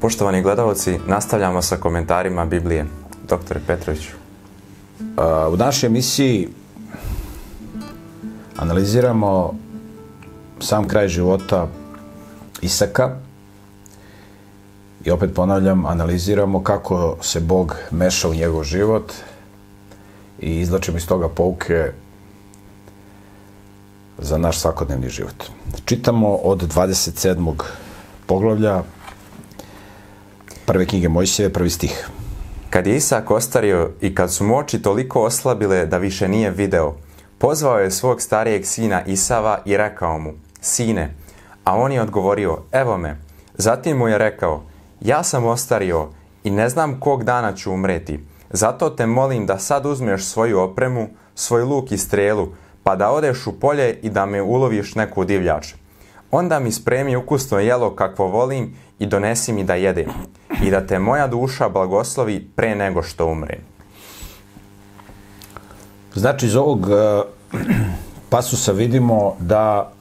Poštovani gledalci, nastavljamo sa komentarima Biblije. Doktore Petroviću. U našoj emisiji analiziramo sam kraj života Isaka i opet ponavljam, analiziramo kako se Bog meša u njegov život i izlačimo iz toga pouke za naš svakodnevni život. Čitamo od 27. poglavlja prve knjige Mojsije, prvi stih. Kad je Isak ostario i kad su mu oči toliko oslabile da više nije video, pozvao je svog starijeg sina Isava i rekao mu, sine, a on je odgovorio, evo me. Zatim mu je rekao, ja sam ostario i ne znam kog dana ću umreti. Zato te molim da sad uzmeš svoju opremu, svoj luk i strelu, pa da odeš u polje i da me uloviš neku divljač. Onda mi spremi ukusno jelo kakvo volim i donesi mi da jedem. I da te moja duša blagoslovi pre nego što umrem. Znači, iz ovog uh, pasusa vidimo da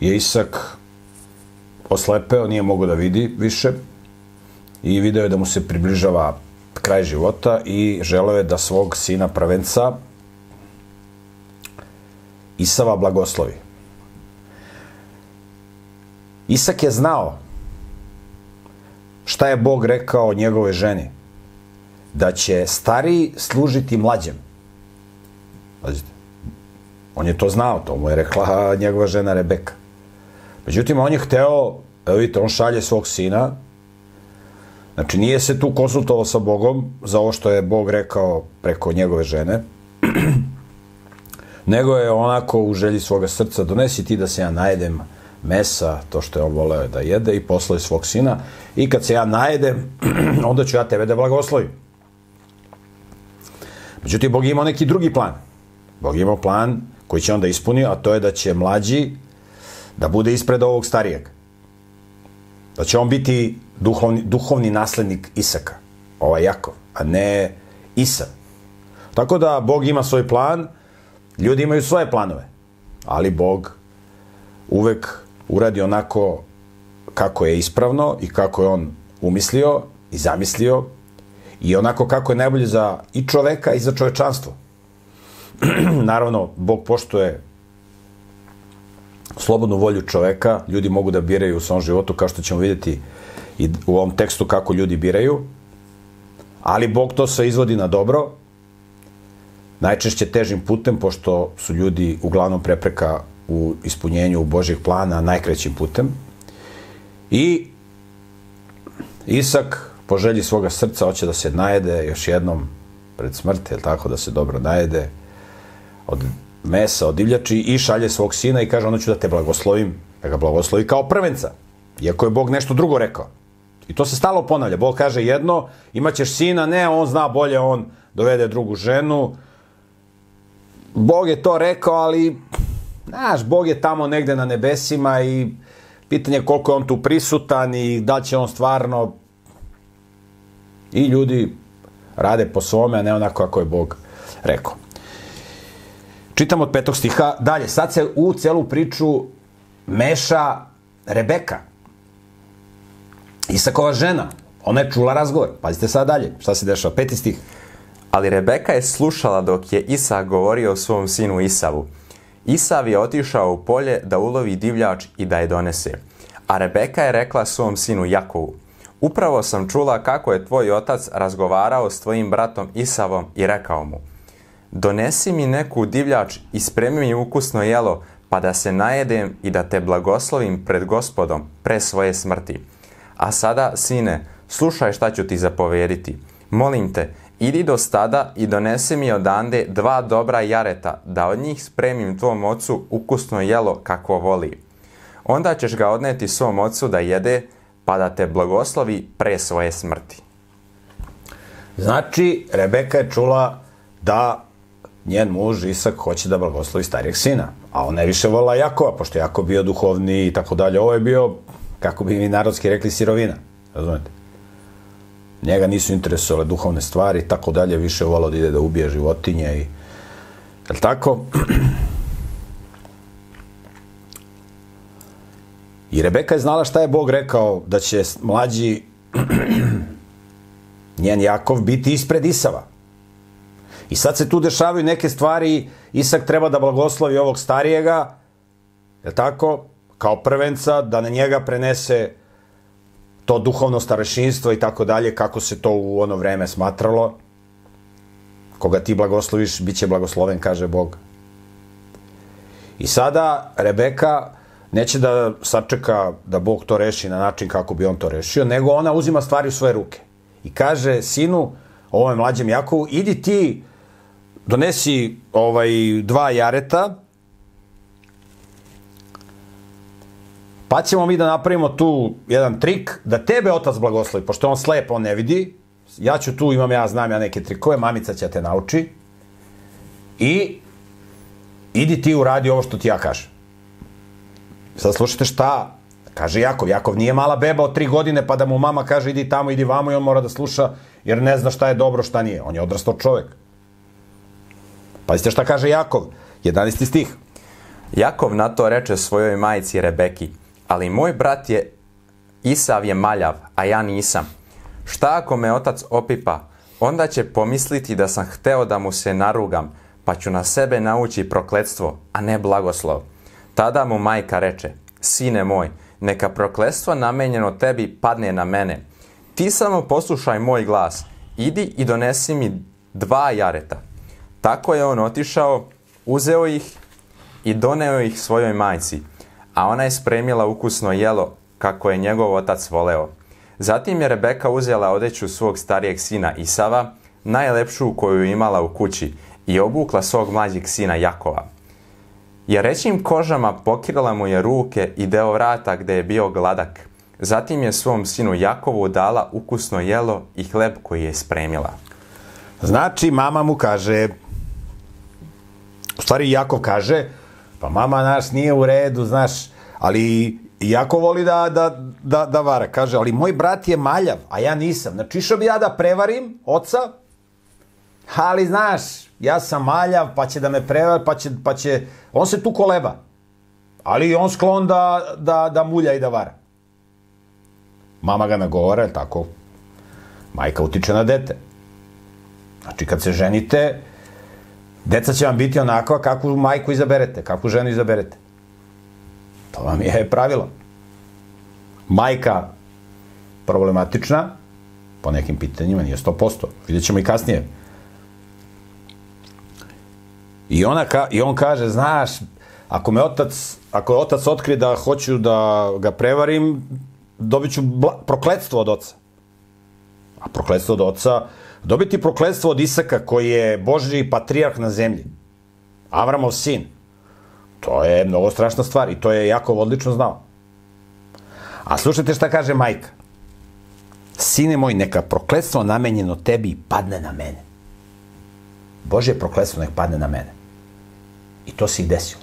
je Isak oslepeo, nije mogao da vidi više i video je da mu se približava kraj života i želeo je da svog sina prvenca Isava blagoslovi. Isak je znao šta je Bog rekao njegove ženi. Da će stariji služiti mlađem. Pazite. On je to znao, to mu je rekla njegova žena Rebeka. Međutim, on je hteo, evo vidite, on šalje svog sina, znači nije se tu konsultovao sa Bogom za ovo što je Bog rekao preko njegove žene, nego je onako u želji svoga srca, donesi ti da se ja najedem mesa, to što je on voleo da jede i poslao svog sina i kad se ja najedem, onda ću ja tebe da blagoslovim. Međutim, Bog imao neki drugi plan. Bog imao plan koji će onda ispuni, a to je da će mlađi da bude ispred ovog starijeg. Da će on biti duhovni, duhovni naslednik Isaka, ovaj Jakov, a ne Isa. Tako da Bog ima svoj plan, ljudi imaju svoje planove, ali Bog uvek uradi onako kako je ispravno i kako je on umislio i zamislio i onako kako je najbolje za i čoveka i za čovečanstvo. Naravno, Bog poštuje slobodnu volju čoveka, ljudi mogu da biraju u svom životu, kao što ćemo vidjeti i u ovom tekstu kako ljudi biraju, ali Bog to sve izvodi na dobro, najčešće težim putem, pošto su ljudi uglavnom prepreka u ispunjenju Božih plana najkrećim putem. I Isak, po želji svoga srca, hoće da se najede još jednom pred smrt, je tako, da se dobro najede od mesa, od divljači i šalje svog sina i kaže, ono ću da te blagoslovim, da ga blagoslovi kao prvenca. Iako je Bog nešto drugo rekao. I to se stalo ponavlja. Bog kaže jedno, imaćeš sina, ne, on zna bolje, on dovede drugu ženu. Bog je to rekao, ali Znaš, Bog je tamo negde na nebesima i pitanje koliko je on tu prisutan i da će on stvarno i ljudi rade po svome, a ne onako kako je Bog rekao. Čitam od petog stiha dalje. Sad se u celu priču meša Rebeka. Isakova žena. Ona je čula razgovor. Pazite sad dalje. Šta se dešava? Peti stih. Ali Rebeka je slušala dok je Isak govorio o svom sinu Isavu. Isav je otišao u polje da ulovi divljač i da je donese. A Rebeka je rekla svom sinu Jakovu, upravo sam čula kako je tvoj otac razgovarao s tvojim bratom Isavom i rekao mu, donesi mi neku divljač i spremi mi ukusno jelo, pa da se najedem i da te blagoslovim pred gospodom pre svoje smrti. A sada, sine, slušaj šta ću ti zapovediti. Molim te, Idi do stada i donesi mi odande dva dobra jareta, da od njih spremim tvom ocu ukusno jelo kako voli. Onda ćeš ga odneti svom ocu da jede, pa da te blagoslovi pre svoje smrti. Znači, Rebeka je čula da njen muž Isak hoće da blagoslovi starijeg sina. A ona je više volila Jakova, pošto Jakov bio duhovni i tako dalje. Ovo je bio, kako bi mi narodski rekli, sirovina. Razumete? Njega nisu interesovale duhovne stvari i tako dalje, više volao da ide da ubije životinje i... Je tako? I Rebeka je znala šta je Bog rekao da će mlađi njen Jakov biti ispred Isava. I sad se tu dešavaju neke stvari, Isak treba da blagoslovi ovog starijega, je tako, kao prvenca, da na njega prenese to duhovno starešinstvo i tako dalje, kako se to u ono vreme smatralo. Koga ti blagosloviš, bit će blagosloven, kaže Bog. I sada Rebeka neće da sačeka da Bog to reši na način kako bi on to rešio, nego ona uzima stvari u svoje ruke. I kaže sinu, ovom mlađem Jakovu, idi ti, donesi ovaj dva jareta, pa ćemo mi da napravimo tu jedan trik, da tebe otac blagoslovi, pošto on slep, on ne vidi, ja ću tu, imam ja, znam ja neke trikove, mamica će te nauči, i idi ti uradi ovo što ti ja kažem. Sad slušajte šta kaže Jakov. Jakov nije mala beba od tri godine pa da mu mama kaže idi tamo, idi vamo i on mora da sluša jer ne zna šta je dobro, šta nije. On je odrastao čovek. Pazite šta kaže Jakov, 11. stih. Jakov na to reče svojoj majici Rebeki, ali moj brat je Isav je maljav, a ja nisam. Šta ako me otac opipa? Onda će pomisliti da sam hteo da mu se narugam, pa ću na sebe naući prokledstvo, a ne blagoslov. Tada mu majka reče, sine moj, neka proklestvo namenjeno tebi padne na mene. Ti samo poslušaj moj glas, idi i donesi mi dva jareta. Tako je on otišao, uzeo ih i doneo ih svojoj majci, a ona je spremila ukusno jelo kako je njegov otac voleo. Zatim je Rebeka uzela odeću svog starijeg sina Isava, najlepšu koju je imala u kući, i obukla svog mlađeg sina Jakova. Jarećim kožama pokirala mu je ruke i deo vrata gde je bio gladak. Zatim je svom sinu Jakovu dala ukusno jelo i hleb koji je spremila. Znači, mama mu kaže, u stvari Jakov kaže, pa mama naš nije u redu, znaš, ali Jako voli da, da, da, da vara. Kaže, ali moj brat je maljav, a ja nisam. Znači, išao bi ja da prevarim oca, ali znaš, ja sam maljav, pa će da me prevar, pa će, pa će, on se tu koleba. Ali on sklon da, da, da mulja i da vara. Mama ga nagovara, tako? Majka utiče na dete. Znači, kad se ženite, deca će vam biti onakva kakvu majku izaberete, kakvu ženu izaberete. To vam je pravilo. Majka problematična, po nekim pitanjima, nije 100%. Vidjet ćemo i kasnije. I, ona ka, I on kaže, znaš, ako me otac, ako je otac otkrije da hoću da ga prevarim, dobit ću prokledstvo od oca. A prokledstvo od oca, dobiti prokledstvo od Isaka koji je Božji patrijarh na zemlji. Avramov sin. To je mnogo strašna stvar i to je jako odlično znao. A slušajte šta kaže majka. Sine moj, neka prokledstvo namenjeno tebi padne na mene. Božje prokledstvo nek padne na mene. I to se i desilo.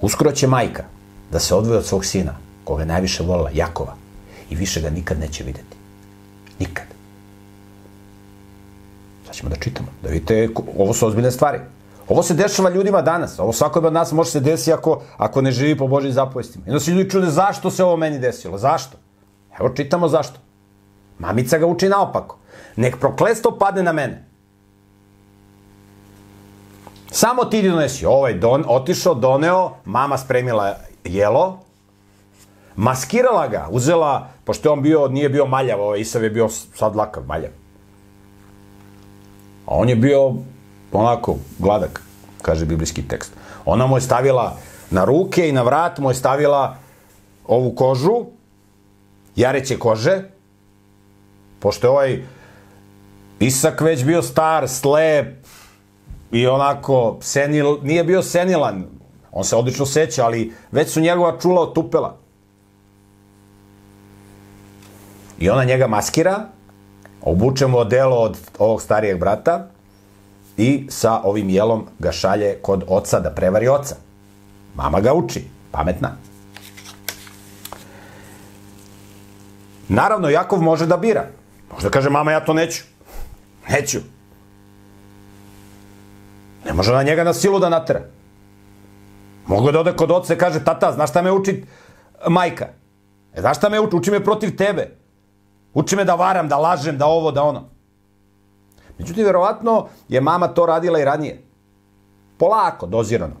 Uskoro će majka da se odvoje od svog sina, koga najviše volila, Jakova, i više ga nikad neće videti. Nikad. Ćemo da čitamo, da vidite, ovo su ozbiljne stvari. Ovo se dešava ljudima danas. Ovo svakome od nas može se desiti ako, ako ne živi po Božim zapovestima. Onda se ljudi čude zašto se ovo meni desilo. Zašto? Evo čitamo zašto. Mamica ga uči naopako. Nek proklesto padne na mene. Samo ti donesi. Ovaj don, otišao, doneo, mama spremila jelo, maskirala ga, uzela, pošto on bio, nije bio maljav, ovaj Isav je bio sad lakav, maljav. A on je bio onako, gladak, kaže biblijski tekst. Ona mu je stavila na ruke i na vrat mu je stavila ovu kožu, jareće kože, pošto je ovaj Isak već bio star, slep, i onako senil, nije bio senilan, on se odlično seća, ali već su njegova čula otupela. I ona njega maskira, obuče mu odelo od ovog starijeg brata i sa ovim jelom ga šalje kod oca da prevari oca. Mama ga uči, pametna. Naravno, Jakov može da bira. Možda kaže, mama, ja to neću. Neću. Ne može na njega na silu da natera. Mogu da ode kod oca i kaže, tata, znaš šta me uči majka? E, znaš šta me uči? Uči me protiv tebe. Uči me da varam, da lažem, da ovo, da ono. Međutim, verovatno je mama to radila i ranije. Polako, dozirano.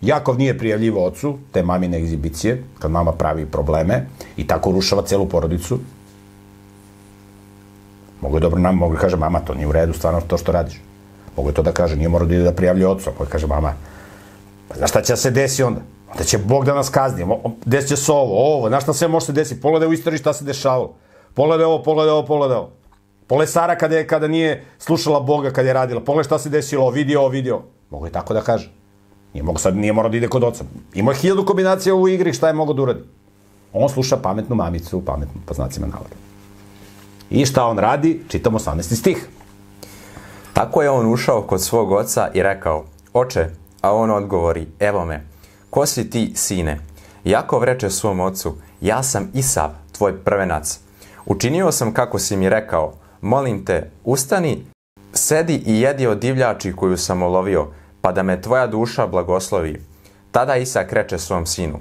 Jakov nije prijavljivo ocu te mamine egzibicije, kad mama pravi probleme i tako rušava celu porodicu. Mogu je dobro nam, mogu da kaže mama, to nije u redu, stvarno to što radiš. Mogu je to da kaže, nije morao da ide da prijavlja ocu, mogu da kaže mama, pa znaš šta će da se desi onda? Onda će Bog da nas kazni, desit će se ovo, ovo, znaš šta sve može se desiti, pogledaj u istoriji šta se dešavalo. Pogledaj ovo, pogledaj ovo, pogledaj ovo. Pogledaj Sara kada, je, kada nije slušala Boga, kada je radila. Pogledaj šta se desilo, vidio, vidio. Mogu je tako da kaže. Nije mogu sad, nije morao da ide kod oca. Ima hiljadu kombinacija u igri šta je mogo da uradi. On sluša pametnu mamicu, pametnu, pa znacima navoda. I šta on radi? Čitamo 18. stih. Tako je on ušao kod svog oca i rekao, oče, a on odgovori, evo me, ko si ti, sine? Jakov reče svom ocu, ja sam Isav, tvoj prvenac. Učinio sam kako si mi rekao, molim te, ustani, sedi i jedi od divljači koju sam olovio, pa da me tvoja duša blagoslovi. Tada Isak reče svom sinu,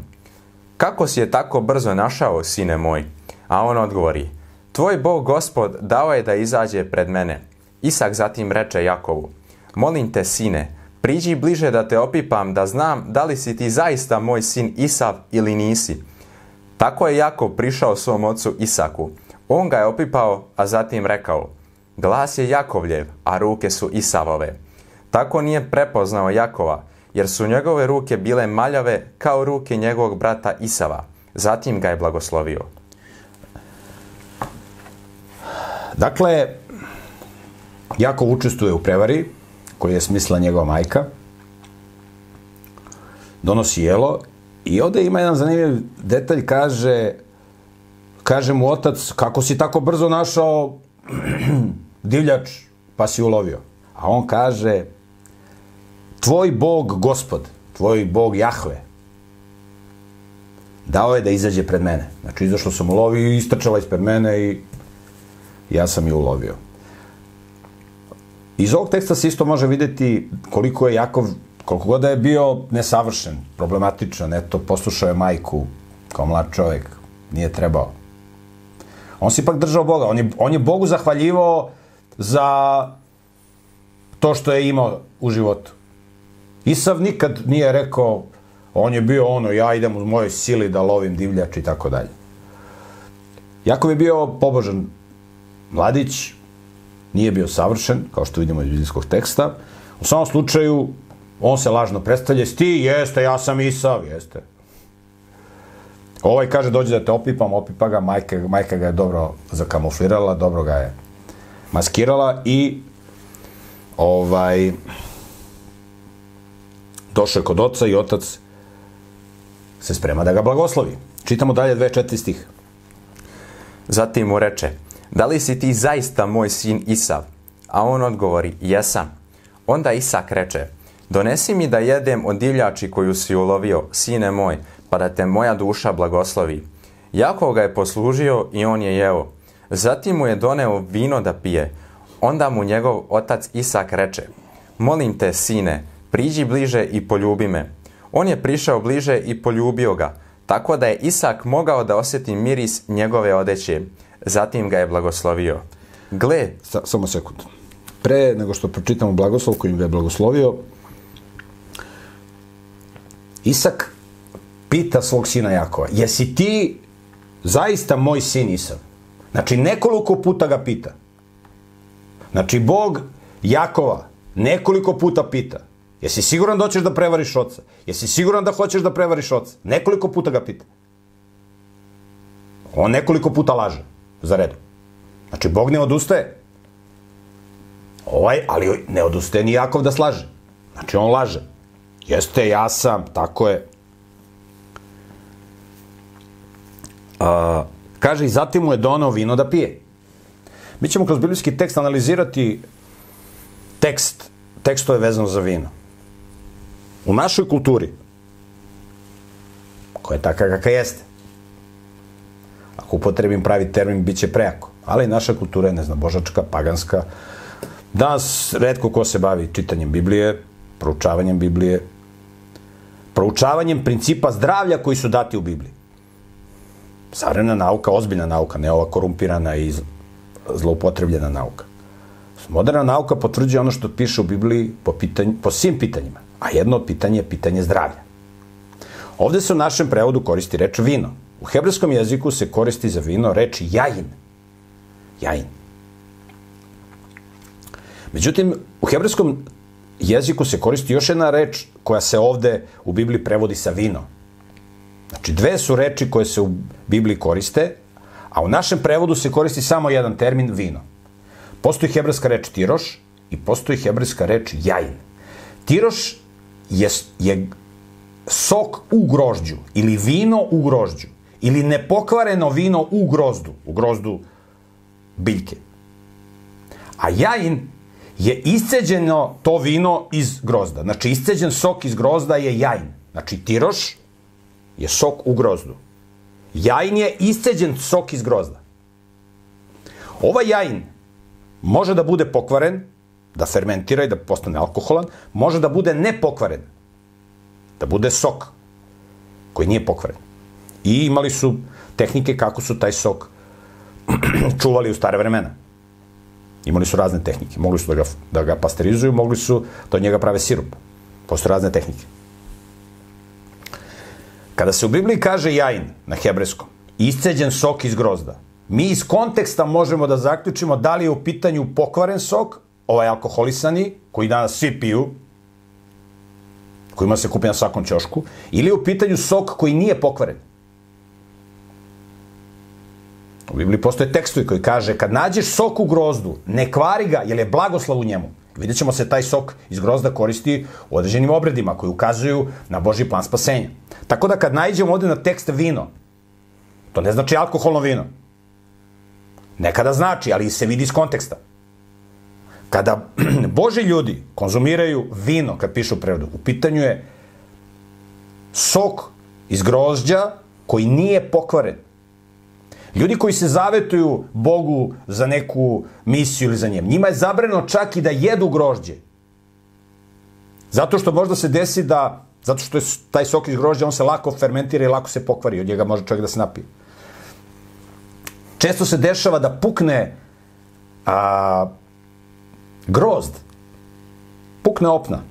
kako si je tako brzo našao, sine moj? A on odgovori, tvoj Bog gospod dao je da izađe pred mene. Isak zatim reče Jakovu, molim te, sine, priđi bliže da te opipam, da znam da li si ti zaista moj sin Isav ili nisi. Tako je Jakov prišao svom ocu Isaku. On ga je opipao, a zatim rekao, glas je Jakovljev, a ruke su Isavove. Tako nije prepoznao Jakova, jer su njegove ruke bile maljave kao ruke njegovog brata Isava. Zatim ga je blagoslovio. Dakle, Jakov učestvuje u prevari, koji je smisla njegova majka, donosi jelo i ovde ima jedan zanimljiv detalj, kaže, kaže mu otac, kako si tako brzo našao divljač, pa si ulovio. A on kaže, tvoj bog gospod, tvoj bog Jahve, dao je da izađe pred mene. Znači, izašao sam ulovio i istrčala ispred mene i ja sam je ulovio. Iz ovog teksta se isto može videti koliko je Jakov, koliko god da je bio nesavršen, problematičan, eto, poslušao je majku kao mlad čovjek, nije trebao. On se ipak držao Boga, on je, on je Bogu zahvaljivao za to što je imao u životu. Isav nikad nije rekao, on je bio ono, ja idem u mojoj sili da lovim divljač i tako dalje. Jakov je bio pobožan mladić, nije bio savršen, kao što vidimo iz biblijskog teksta. U samom slučaju, on se lažno predstavlja, ti jeste, ja sam Isav, jeste. Ovaj kaže, dođe da te opipam, opipa ga, majka, majka ga je dobro zakamuflirala, dobro ga je maskirala i ovaj došao je kod oca i otac se sprema da ga blagoslovi. Čitamo dalje 2.4 stih. Zatim mu reče, da li si ti zaista moj sin Isav? A on odgovori, jesam. Onda Isak reče, donesi mi da jedem od divljači koju si ulovio, sine moj, pa da te moja duša blagoslovi. Jakov ga je poslužio i on je jeo. Zatim mu je doneo vino da pije. Onda mu njegov otac Isak reče, molim te, sine, priđi bliže i poljubi me. On je prišao bliže i poljubio ga, tako da je Isak mogao da osjeti miris njegove odeće. Zatim ga je blagoslovio. Gle... Sa, samo sekund. Pre nego što pročitamo blagoslov kojim ga je blagoslovio, Isak pita svog sina Jakova, jesi ti zaista moj sin Isav? Znači, nekoliko puta ga pita. Znači, Bog Jakova nekoliko puta pita, jesi siguran da hoćeš da prevariš oca? Jesi siguran da hoćeš da prevariš oca? Nekoliko puta ga pita. On nekoliko puta laže za redom. Znači, Bog ne odustaje. Ovaj, ali ne odustaje ni Jakov da slaže. Znači, on laže. Jeste, ja sam, tako je. A, kaže, i zatim mu je donao vino da pije. Mi ćemo kroz biblijski tekst analizirati tekst, tekstove vezano za vino. U našoj kulturi, koja je taka kakva jeste, ako upotrebim pravi termin, bit će prejako. Ali naša kultura je, ne znam, božačka, paganska. Danas redko ko se bavi čitanjem Biblije, proučavanjem Biblije, proučavanjem principa zdravlja koji su dati u Bibliji. Savremena nauka, ozbiljna nauka, ne ova korumpirana i zloupotrebljena nauka. Moderna nauka potvrđuje ono što piše u Bibliji po, pitanj, po svim pitanjima, a jedno od pitanja je pitanje zdravlja. Ovde se u našem prevodu koristi reč vino. U hebrejskom jeziku se koristi za vino reč jajin. Jajin. Međutim, u hebrejskom jeziku se koristi još jedna reč koja se ovde u Bibliji prevodi sa vino. Znači, dve su reči koje se u Bibliji koriste, a u našem prevodu se koristi samo jedan termin, vino. Postoji hebrejska reč tiroš i postoji hebrejska reč jajin. Tiroš je, je sok u grožđu ili vino u grožđu ili nepokvareno vino u grozdu, u grozdu biljke. A jajin je isceđeno to vino iz grozda. Znači, isceđen sok iz grozda je jajin. Znači, tiroš je sok u grozdu. Jajin je isceđen sok iz grozda. Ovaj jajin može da bude pokvaren, da fermentira i da postane alkoholan, može da bude nepokvaren, da bude sok koji nije pokvaren. I imali su tehnike kako su taj sok čuvali u stare vremena. Imali su razne tehnike. Mogli su da ga, da ga pasterizuju, mogli su da od njega prave sirup. Postoje razne tehnike. Kada se u Bibliji kaže jajin na hebrejskom, isceđen sok iz grozda, mi iz konteksta možemo da zaključimo da li je u pitanju pokvaren sok, ovaj alkoholisani, koji danas svi piju, kojima se kupi na svakom ćošku, ili je u pitanju sok koji nije pokvaren. U Bibliji postoje tekstovi koji kaže kad nađeš sok u grozdu, ne kvari ga, jer je blagoslov u njemu. Vidjet ćemo se taj sok iz grozda koristi u određenim obredima koji ukazuju na Boži plan spasenja. Tako da kad nađemo ovde na tekst vino, to ne znači alkoholno vino. Nekada znači, ali se vidi iz konteksta. Kada Boži ljudi konzumiraju vino, kad pišu prevodu, u pitanju je sok iz grožđa koji nije pokvaren. Ljudi koji se zavetuju Bogu za neku misiju ili za njem, njima je zabrano čak i da jedu grožđe. Zato što možda se desi da, zato što je taj sok iz grožđa, on se lako fermentira i lako se pokvari, od njega može čovjek da se napije. Često se dešava da pukne a, grozd, pukne opna.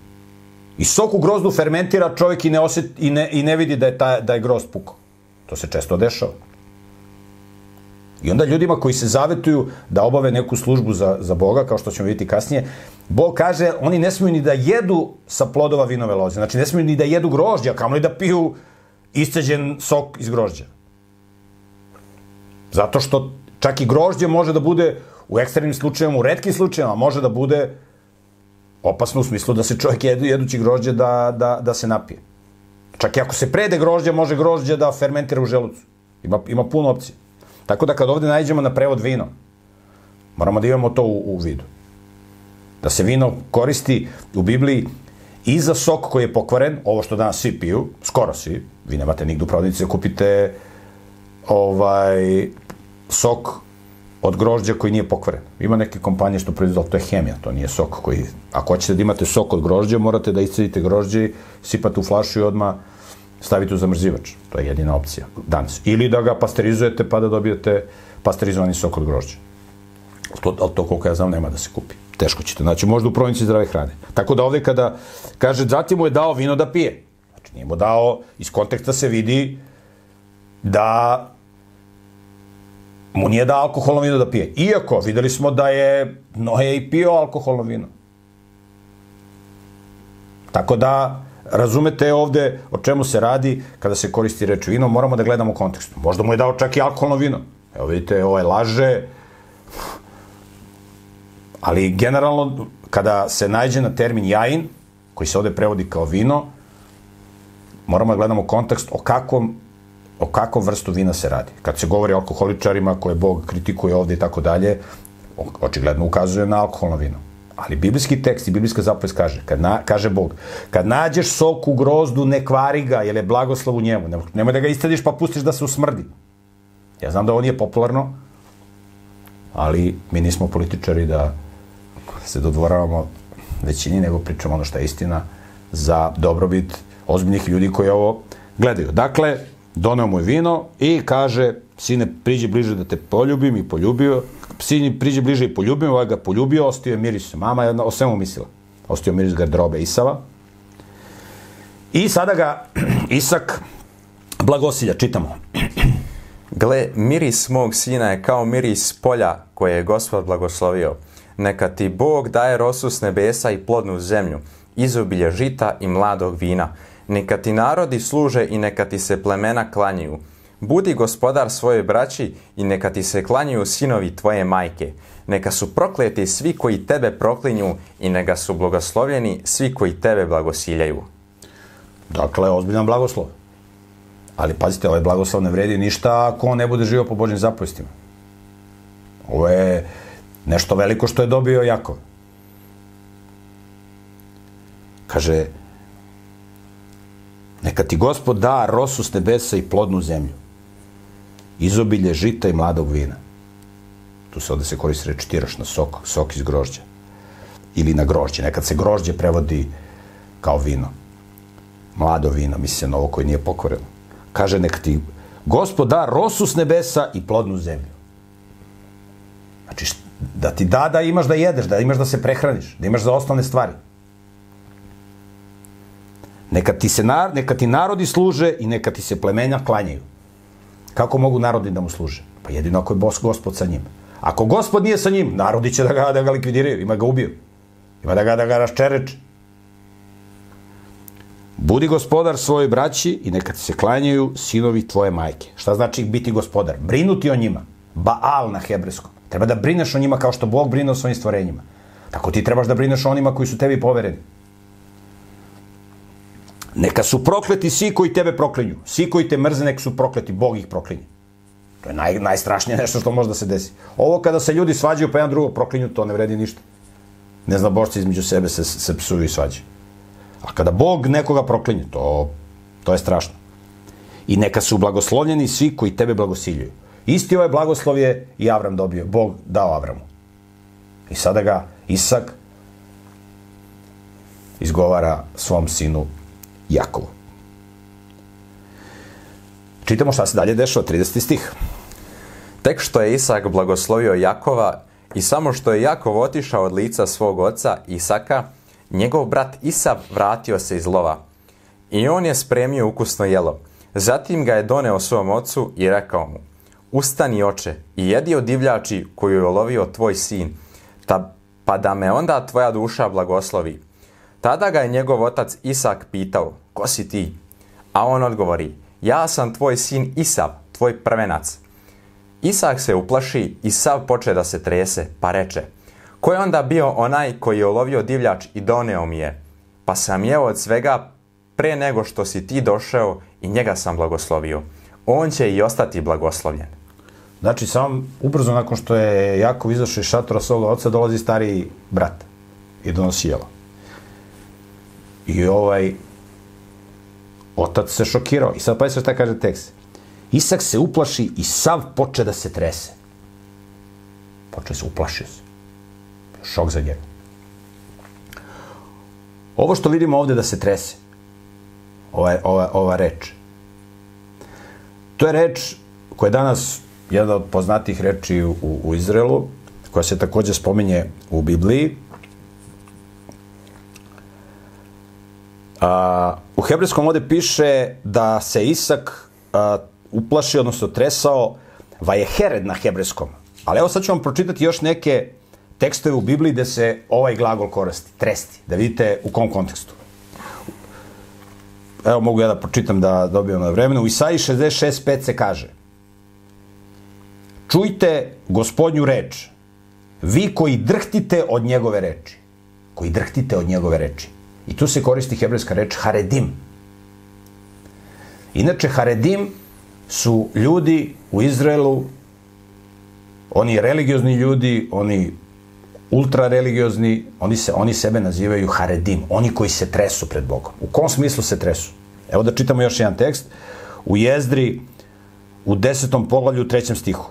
I sok u grozdu fermentira čovjek i ne, osjet, i ne, i ne vidi da je, ta, da je grozd pukao. To se često dešava. I onda ljudima koji se zavetuju da obave neku službu za, za Boga, kao što ćemo vidjeti kasnije, Bog kaže, oni ne smiju ni da jedu sa plodova vinove loze. Znači, ne smiju ni da jedu grožđa, kamo li da piju isceđen sok iz grožđa. Zato što čak i grožđe može da bude u ekstremnim slučajevima, u redkim slučajevima, može da bude opasno u smislu da se čovjek jedu, jedući grožđe da, da, da se napije. Čak i ako se prede grožđe, može grožđe da fermentira u želucu. Ima, ima puno opcije. Tako da kad ovde nađemo na prevod vino, moramo da imamo to u, u vidu. Da se vino koristi u Bibliji i za sok koji je pokvaren, ovo što danas svi piju, skoro svi, vi nemate nigde u prodavnici da kupite ovaj, sok od grožđa koji nije pokvaren. Ima neke kompanije što proizvode, to je hemija, to nije sok koji... Ako hoćete da imate sok od grožđa, morate da iscedite grožđe, sipate u flašu i odmah stavite u zamrzivač. To je jedina opcija danas. Ili da ga pasterizujete pa da dobijete pasterizovani sok od grožđa. To, ali to koliko ja znam nema da se kupi. Teško ćete Znači, možda u provinici zdrave hrane. Tako da ovde kada kaže zatim mu je dao vino da pije. Znači nije mu dao, iz konteksta se vidi da mu nije dao alkoholno vino da pije. Iako, videli smo da je Noje i pio alkoholno vino. Tako da, razumete ovde o čemu se radi kada se koristi reč vino, moramo da gledamo u kontekstu. Možda mu je dao čak i alkoholno vino. Evo vidite, ovaj laže, ali generalno kada se nađe na termin jajin, koji se ovde prevodi kao vino, moramo da gledamo kontekst o kakvom o kakvom vrstu vina se radi. Kad se govori o alkoholičarima koje Bog kritikuje ovde i tako dalje, očigledno ukazuje na alkoholno vino. Ali biblijski tekst i biblijska zapovest kaže, kad na, kaže Bog, kad nađeš sok u grozdu, ne kvari ga, jer je blagoslov u njemu. Ne, nemoj da ga istadiš pa pustiš da se usmrdi. Ja znam da ovo nije popularno, ali mi nismo političari da se dodvoravamo većini, nego pričamo ono što je istina za dobrobit ozbiljnih ljudi koji ovo gledaju. Dakle, doneo mu je vino i kaže, sine, priđi bliže da te poljubim i poljubio. Sin priđi bliže i poljubim, ovaj ga poljubio, ostio je miris. Mama je o svemu mislila. Ostio miris garderobe Isava. I sada ga Isak blagosilja, čitamo. Gle, miris mog sina je kao miris polja koje je gospod blagoslovio. Neka ti Bog daje rosu s nebesa i plodnu zemlju, izobilje žita i mladog vina. Neka ti narodi služe i neka ti se plemena klanjaju. Budi gospodar svojoj braći i neka ti se klanjaju sinovi tvoje majke. Neka su prokleti svi koji tebe proklinju i neka su blagoslovljeni svi koji tebe blagosiljaju. Dakle, ozbiljan blagoslov. Ali pazite, ovaj blagoslov ne vredi ništa ako ne bude živio po Božim zapovestima. Ovo je nešto veliko što je dobio Jakov. Kaže, neka ti gospod da rosu s nebesa i plodnu zemlju, izobilje žita i mladog vina. Tu se ovde se koristi reč tiraš na sok, sok iz grožđa. Ili na grožđe. Nekad se grožđe prevodi kao vino. Mlado vino, misli se na ovo koje nije pokoreno. Kaže, neka ti gospod da rosu s nebesa i plodnu zemlju. Znači, da ti da da imaš da jedeš, da imaš da se prehraniš, da imaš za osnovne stvari. Neka ti, se, nar, neka ti narodi služe i neka ti se plemenja klanjaju. Kako mogu narodi da mu služe? Pa jedino ako je bos gospod sa njim. Ako gospod nije sa njim, narodi će da ga, da ga likvidiraju, ima ga ubiju. Ima da ga, da ga raščereče. Budi gospodar svojoj braći i neka ti se klanjaju sinovi tvoje majke. Šta znači biti gospodar? Brinuti o njima. Baal na hebrejskom. Treba da brineš o njima kao što Bog brine o svojim stvorenjima. Tako ti trebaš da brineš o onima koji su tebi povereni. Neka su prokleti svi koji tebe proklinju. Svi koji te mrze, neka su prokleti. Bog ih proklinje. To je naj, najstrašnije nešto što može da se desi. Ovo kada se ljudi svađaju pa jedan drugo proklinju, to ne vredi ništa. Ne zna bošci između sebe se, se psuju i svađaju. A kada Bog nekoga proklinje, to, to je strašno. I neka su blagoslovljeni svi koji tebe blagosiljuju. Isti ovaj blagoslov je i Avram dobio. Bog dao Avramu. I sada ga Isak izgovara svom sinu Jakovu. Čitamo šta se dalje dešava, 30. stih. Tek što je Isak blagoslovio Jakova i samo što je Jakov otišao od lica svog oca Isaka, njegov brat Isav vratio se iz lova. I on je spremio ukusno jelo. Zatim ga je doneo svom ocu i rekao mu, Ustani oče i jedi od divljači koju je olovio tvoj sin, ta, pa da me onda tvoja duša blagoslovi. Tada ga je njegov otac Isak pitao, ko si ti? A on odgovori, ja sam tvoj sin Isav, tvoj prvenac. Isak se uplaši i sav poče da se trese, pa reče, ko je onda bio onaj koji je olovio divljač i doneo mi je? Pa sam jeo od svega pre nego što si ti došao i njega sam blagoslovio. On će i ostati blagoslovljen. Znači, sam ubrzo nakon što je Jakov izašao iz šatora svoga oca, dolazi stariji brat i donosi jelo. I ovaj otac se šokirao. I sad pa se šta kaže tekst. Isak se uplaši i sav poče da se trese. Poče se, uplašio se. Šok za njega. Ovo što vidimo ovde da se trese, ova, ova, ova reč, to je reč koja je danas jedna od poznatih reči u, u Izraelu, koja se takođe spominje u Bibliji. A, u hebrejskom ovde piše da se Isak a, uplašio, odnosno tresao, vajehered na hebrejskom. Ali evo sad ću vam pročitati još neke tekstove u Bibliji gde se ovaj glagol koristi, tresti, da vidite u kom kontekstu. Evo mogu ja da pročitam da dobijem na vremenu. U Isaiji 66.5 se kaže Čujte gospodnju reč, vi koji drhtite od njegove reči. Koji drhtite od njegove reči. I tu se koristi hebrejska reč haredim. Inače, haredim su ljudi u Izraelu, oni religiozni ljudi, oni ultra religiozni, oni, se, oni sebe nazivaju haredim, oni koji se tresu pred Bogom. U kom smislu se tresu? Evo da čitamo još jedan tekst. U Jezdri, u desetom poglavlju, trećem stihu.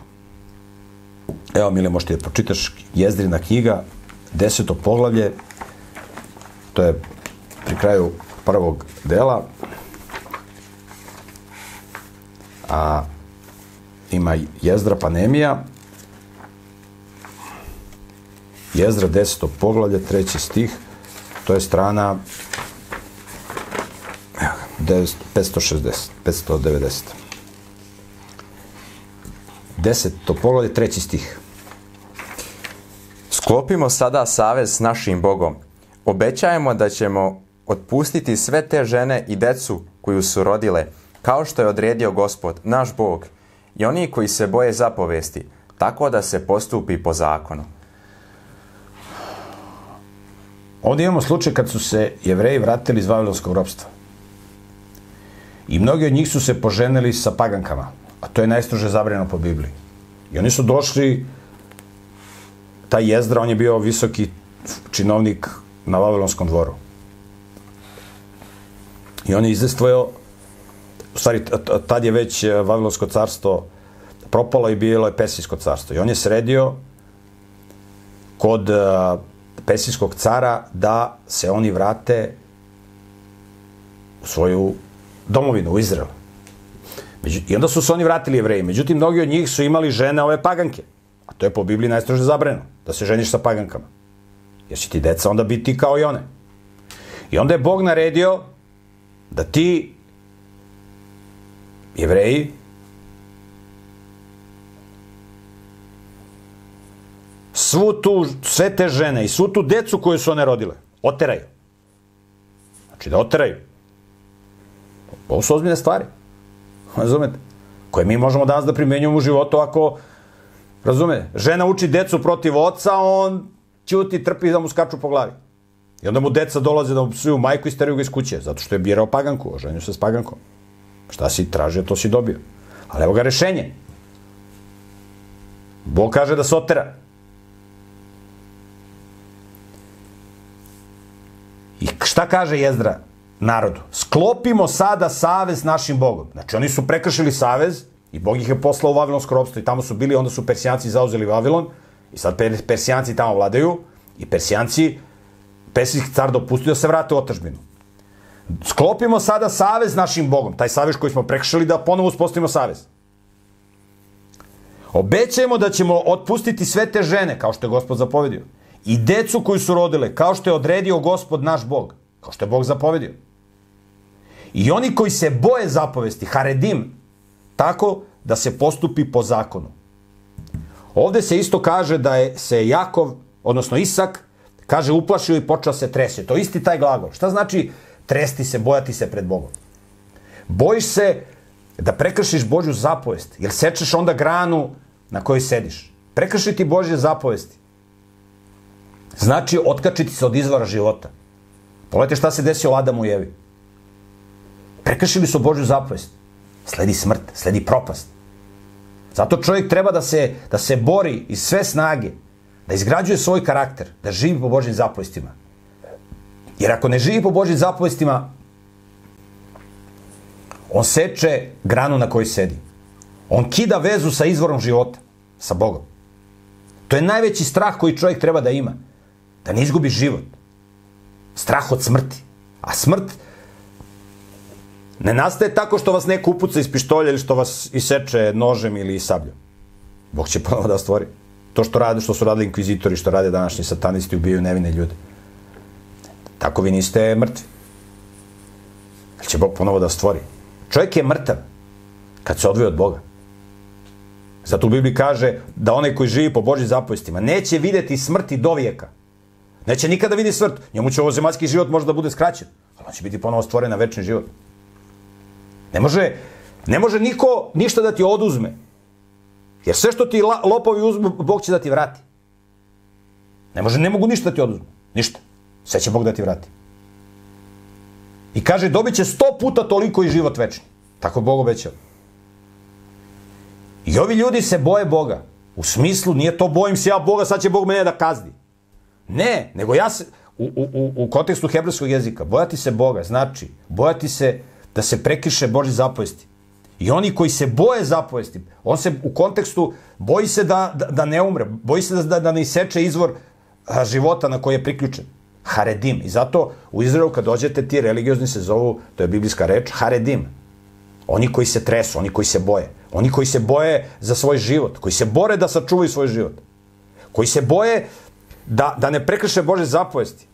Evo, Mile, možete da pročitaš Jezdrina knjiga, deseto poglavlje, to je pri kraju prvog dela. a ima Jezdra Panemija, Jezdra 10. poglavlje, treći stih, to je strana evo ga, 900 560, 590. Deseto poglavlje, treći stih. Sklopimo sada savez s našim Bogom. Obećajemo da ćemo otpustiti sve te žene i decu koju su rodile, kao što je odredio Gospod, naš Bog, i oni koji se boje zapovesti, tako da se postupi po zakonu. Ovdje imamo slučaj kad su se jevreji vratili iz Vavilonskog ropstva. I mnogi od njih su se poženili sa pagankama, a to je najstrože zabranjeno po Bibliji. I oni su došli, taj Jezdra, on je bio visoki činovnik na Vavilonskom dvoru. I on je izdestvojao, u stvari, tad je već e, Vavilonsko carstvo propalo i bilo je Persijsko carstvo. I on je sredio kod uh, Persijskog cara da se oni vrate u svoju domovinu, u Izrael. I onda su se oni vratili jevreji. Međutim, mnogi od njih su imali žene ove paganke. A to je po Bibliji najstrože zabrano, da se ženiš sa pagankama. Jer će ti deca onda biti kao i one. I onda je Bog naredio da ti jevreji svu tu, sve te žene i svu tu decu koju su one rodile, oteraju. Znači da oteraju. Ovo su ozbiljne stvari. Razumete? Koje mi možemo danas da primenjujemo u životu ako, razume, žena uči decu protiv oca, on ćuti, trpi da mu skaču po glavi. I onda mu deca dolaze da mu psuju majku i steraju ga iz kuće, zato što je birao paganku, oženio se s pagankom. Šta si tražio, to si dobio. Ali evo ga rešenje. Bog kaže da se otera. I šta kaže Jezdra narodu? Sklopimo sada savez našim Bogom. Znači oni su prekršili savez i Bog ih je poslao u Vavilonsko ropstvo i tamo su bili, onda su Persijanci zauzeli Vavilon i sad Per- Persijanci tamo vladaju i Persijanci, Persijski car dopustio da se vrate u otažbinu. Sklopimo sada savez našim Bogom, taj savez koji smo prekršili da ponovo uspostavimo savez. Obećajemo da ćemo otpustiti sve te žene, kao što je gospod zapovedio, i decu koju su rodile, kao što je odredio gospod naš Bog, kao što je Bog zapovedio. I oni koji se boje zapovesti, haredim, tako da se postupi po zakonu. Ovde se isto kaže da je se Jakov, odnosno Isak, kaže uplašio i počeo se trese. To isti taj glagol. Šta znači tresti se, bojati se pred Bogom? Bojiš se da prekršiš Božju zapovest, jer sečeš onda granu na kojoj sediš. Prekršiti Božje zapovesti. Znači otkačiti se od izvora života. Pogledajte šta se desilo Adamu i Evi. Prekršili su Božju zapovest. Sledi smrt, sledi propast. Zato čovjek treba da se, da se bori iz sve snage, da izgrađuje svoj karakter, da živi po Božjim zapovestima. Jer ako ne živi po Božjim zapovestima, on seče granu na kojoj sedi. On kida vezu sa izvorom života, sa Bogom. To je najveći strah koji čovjek treba da ima. Da ne izgubi život. Strah od smrti. A smrt ne nastaje tako što vas neko upuca iz pištolja ili što vas iseče nožem ili sabljom. Bog će ponovo da stvori. To što rade, što su radili inkvizitori, što rade današnji satanisti, ubijaju nevine ljude. Tako vi niste mrtvi. Ali će Bog ponovo da stvori. Čovjek je mrtav kad se odvoje od Boga. Zato u Bibliji kaže da onaj koji živi po Božjim zapovestima neće videti smrti do vijeka. Neće nikada vidi smrt. Njemu će ovo zemaljski život možda da bude skraćen. Ali on će biti ponovo stvoren na večni život. Ne može, ne može niko ništa da ti oduzme. Jer sve što ti lopovi uzmu, Bog će da ti vrati. Ne može, ne mogu ništa da ti oduzmu. Ništa. Sve će Bog da ti vrati. I kaže, dobit će sto puta toliko i život večni. Tako Bog obećao. I ovi ljudi se boje Boga. U smislu, nije to bojim se ja Boga, sad će Bog mene da kazni. Ne, nego ja se, u, u, u kontekstu hebrejskog jezika, bojati se Boga znači bojati se da se prekiše Boži zapovesti. I oni koji se boje zapovesti, on se u kontekstu boji se da, da, da ne umre, boji se da, da ne iseče izvor života na koji je priključen. Haredim. I zato u Izraelu kad dođete ti religiozni se zovu, to je biblijska reč, haredim. Oni koji se tresu, oni koji se boje. Oni koji se boje za svoj život, koji se bore da sačuvaju svoj život. Koji se boje da, da ne prekrše Bože zapovesti.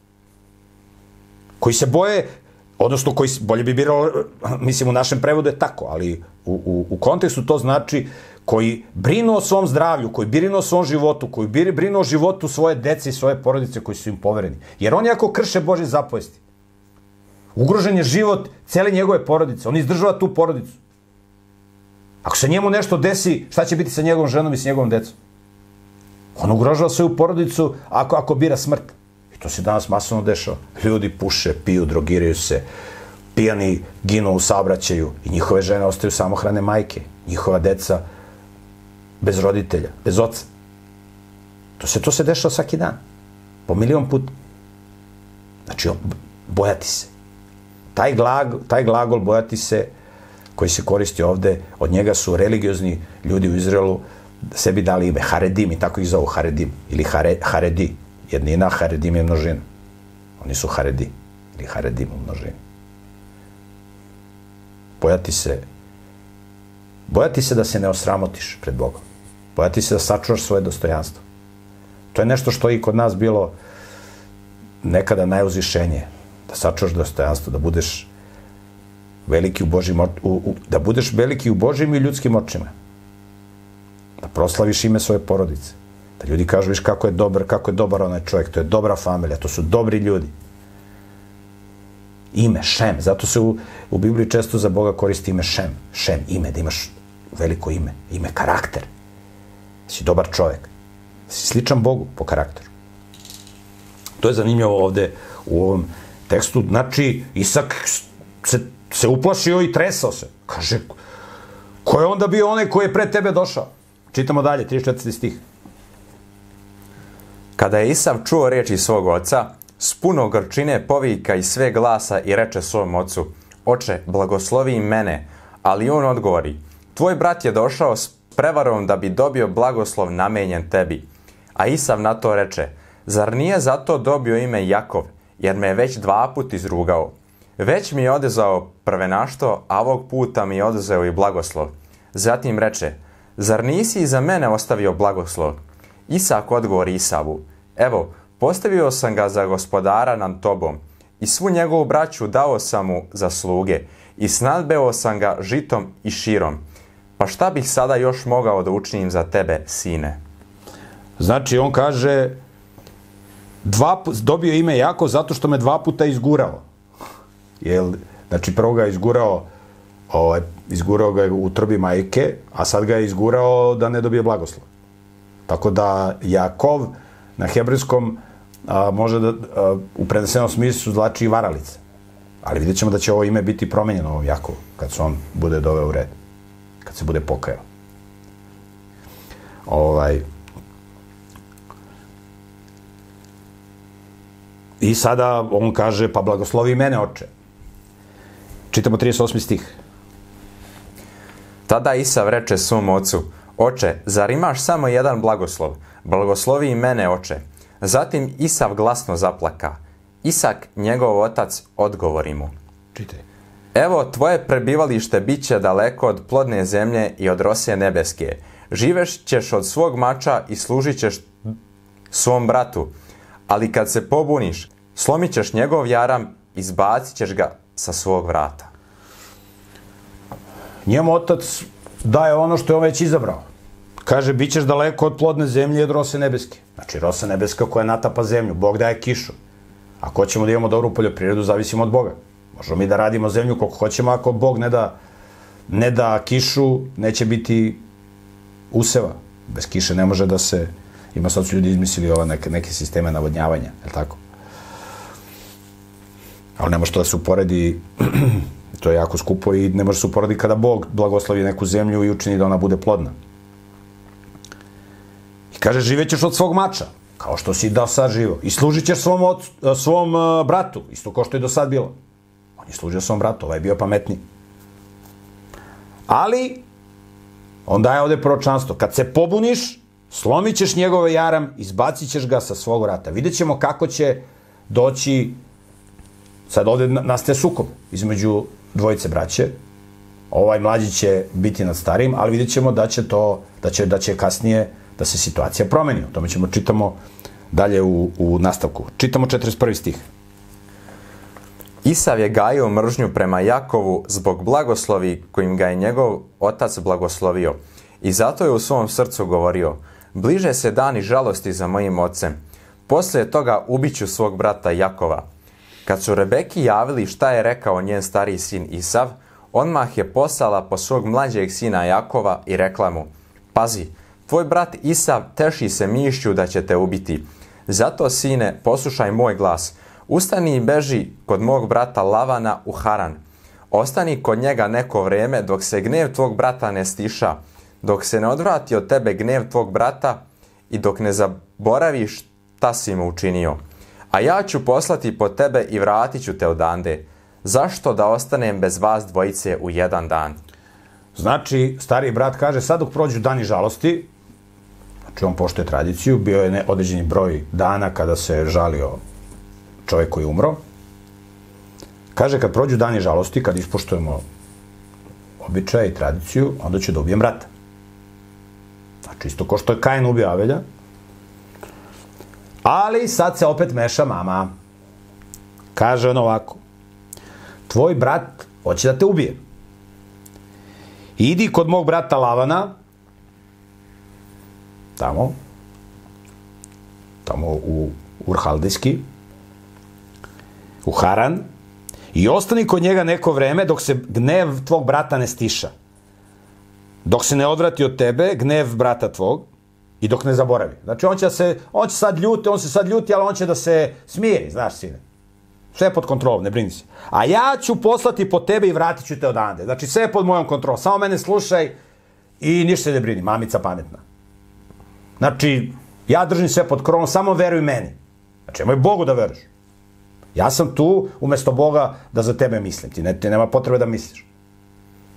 Koji se boje, odnosno koji, bolje bi biralo, mislim u našem prevodu je tako, ali u, u, u kontekstu to znači koji brinu o svom zdravlju, koji brinu o svom životu, koji brinu o životu svoje dece i svoje porodice koji su im povereni. Jer oni ako krše Bože zapovesti, ugrožen je život cele njegove porodice, on izdržava tu porodicu. Ako se njemu nešto desi, šta će biti sa njegovom ženom i sa njegovom decom? On ugrožava svoju porodicu ako, ako bira smrt. To se danas masovno dešava. Ljudi puše, piju, drogiraju se, pijani ginu u saobraćaju i njihove žene ostaju samohrane majke. Njihova deca bez roditelja, bez oca. To se, to se dešava svaki dan. Po milion puta. Znači, bojati se. Taj, glag, taj glagol bojati se koji se koristi ovde, od njega su religiozni ljudi u Izraelu sebi dali ime Haredim i tako ih zovu Haredim ili hare, Haredi. Jednina Haredim je množina. Oni su Haredi ili Haredim u množini. Bojati se bojati se da se ne osramotiš pred Bogom. Bojati se da sačuvaš svoje dostojanstvo. To je nešto što je i kod nas bilo nekada najuzvišenije. Da sačuvaš dostojanstvo, da budeš veliki u Božim, u, u, da budeš veliki u Božim i ljudskim očima. Da proslaviš ime svoje porodice. Da ljudi kažu, viš kako je dobar, kako je dobar onaj čovjek, to je dobra familija, to su dobri ljudi. Ime, Šem, zato se u, u Bibliji često za Boga koristi ime Šem. Šem, ime, da imaš veliko ime, ime karakter. Si dobar čovjek. Si sličan Bogu po karakteru. To je zanimljivo ovde u ovom tekstu. Znači, Isak se se uplašio i tresao se. Kaže, ko je onda bio onaj koji je pre tebe došao? Čitamo dalje, 34. stih. Kada je Isav čuo reči svog oca, s puno grčine povika i sve glasa i reče svom ocu, Oče, blagoslovi mene, ali on odgovori, tvoj brat je došao s prevarom da bi dobio blagoslov namenjen tebi. A Isav na to reče, zar nije zato dobio ime Jakov, jer me je već dva put izrugao? Već mi je odezao prvenašto, a ovog puta mi je odezao i blagoslov. Zatim reče, zar nisi i za mene ostavio blagoslov? Isak odgovori Isavu, evo, postavio sam ga za gospodara nad tobom i svu njegovu braću dao sam mu za sluge i snadbeo sam ga žitom i širom. Pa šta bih sada još mogao da učinim za tebe, sine? Znači, on kaže, dva, dobio ime jako zato što me dva puta izgurao. Jel, znači, prvo ga je izgurao, ovaj, izgurao ga je u trbi majke, a sad ga je izgurao da ne dobije blagoslov. Tako da Jakov na hebrejskom a, može da a, u prenesenom smislu znači i varalice. Ali vidjet ćemo da će ovo ime biti promenjeno ovom Jakovu, kad se on bude doveo u red. Kad se bude pokajao. Ovaj, I sada on kaže, pa blagoslovi mene, oče. Čitamo 38. stih. Tada Isav reče svom ocu, Oče, zar imaš samo jedan blagoslov? Blagoslovi i mene, oče. Zatim Isav glasno zaplaka. Isak, njegov otac, odgovori mu. Čitaj. Evo, tvoje prebivalište bit će daleko od plodne zemlje i od rose nebeske. Živeš ćeš od svog mača i služit ćeš svom bratu. Ali kad se pobuniš, slomit ćeš njegov jaram, izbacit ćeš ga sa svog vrata. Njemu otac daje ono što je on već izabrao. Kaže, bit ćeš daleko od plodne zemlje i od rose nebeske. Znači, rosa nebeska koja natapa zemlju. Bog daje kišu. Ako hoćemo da imamo dobru poljoprivredu, zavisimo od Boga. Možemo mi da radimo zemlju koliko hoćemo, ako Bog ne da, ne da kišu, neće biti useva. Bez kiše ne može da se... Ima sad su ljudi izmislili ova neke, neke sisteme navodnjavanja, je li tako? ali ne može to da se uporedi, to je jako skupo i ne može se uporedi kada Bog blagoslovi neku zemlju i učini da ona bude plodna. Kaže, živećeš od svog mača, kao što si do sad živo. I služit ćeš svom, od, svom uh, bratu, isto kao što je do sad bilo. On je služio svom bratu, ovaj je bio pametniji. Ali, on daje ovde proročanstvo. Kad se pobuniš, slomit ćeš njegove jaram, izbacit ćeš ga sa svog vrata. Vidjet ćemo kako će doći Sad ovde nastaje sukob između dvojice braće. ovaj mlađi će biti nad starim, ali vidjet ćemo da će to, da će, da će kasnije, da se situacija promeni. O tome ćemo čitamo dalje u, u nastavku. Čitamo 41. stih. Isav je gajio mržnju prema Jakovu zbog blagoslovi kojim ga je njegov otac blagoslovio. I zato je u svom srcu govorio, bliže se dani žalosti za mojim ocem. Poslije toga ubiću svog brata Jakova. Kad su Rebeki javili šta je rekao njen stariji sin Isav, odmah je poslala po svog mlađeg sina Jakova i rekla mu, pazi, tvoj brat Isav teši se mišću da će te ubiti. Zato, sine, poslušaj moj glas, Ustani i beži kod mog brata Lavana u Haran. Ostani kod njega neko vreme dok se gnev tvog brata ne stiša, dok se ne odvrati od tebe gnev tvog brata i dok ne zaboraviš šta si mu učinio. A ja ću poslati po tebe i vratit ću te odande. Zašto da ostanem bez vas dvojice u jedan dan? Znači, stari brat kaže, sad dok prođu dani žalosti, znači on poštuje tradiciju, bio je određeni broj dana kada se žalio čovjek koji je umro, kaže kad prođu dani žalosti, kad ispoštujemo običaje i tradiciju, onda ću da ubijem brata. Znači, isto ko što je Kain ubio Avelja, ali sad se opet meša mama. Kaže on ovako, tvoj brat hoće da te ubije. Idi kod mog brata Lavana, tamo, tamo u Urhaldijski, u Haran i ostani kod njega neko vreme dok se gnev tvog brata ne stiša. Dok se ne odvrati od tebe, gnev brata tvog, i dok ne zaboravi. Znači, on će, se, on će sad ljuti, on se sad ljuti, ali on će da se smiri, znaš, sine. Sve je pod kontrolom, ne brini se. A ja ću poslati po tebe i vratit ću te odande. Znači, sve je pod mojom kontrolom. Samo mene slušaj i ništa se ne brini. Mamica pametna. Znači, ja držim sve pod kontrolom, samo veruj meni. Znači, nemoj Bogu da veruješ. Ja sam tu umesto Boga da za tebe mislim. Ti, ne, ti nema potrebe da misliš.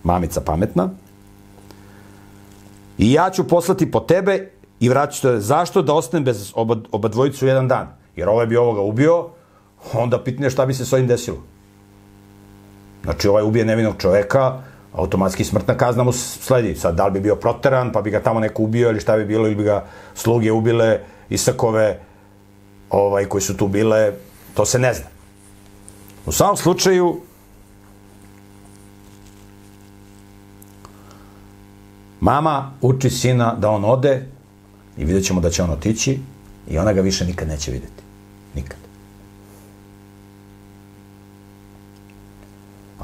Mamica pametna. I ja ću poslati po tebe i vraću te. Zašto da ostanem bez oba, oba dvojicu jedan dan? Jer ovaj bi ovoga ubio, onda pitanje šta bi se s ovim desilo. Znači, ovaj ubije nevinog čoveka, automatski smrtna kazna mu sledi. Sad, da li bi bio proteran, pa bi ga tamo neko ubio, ili šta bi bilo, ili bi ga sluge ubile, Isakove, ovaj, koji su tu bile, To se ne zna. U samom slučaju, mama uči sina da on ode i vidjet ćemo da će on otići i ona ga više nikad neće vidjeti. Nikad.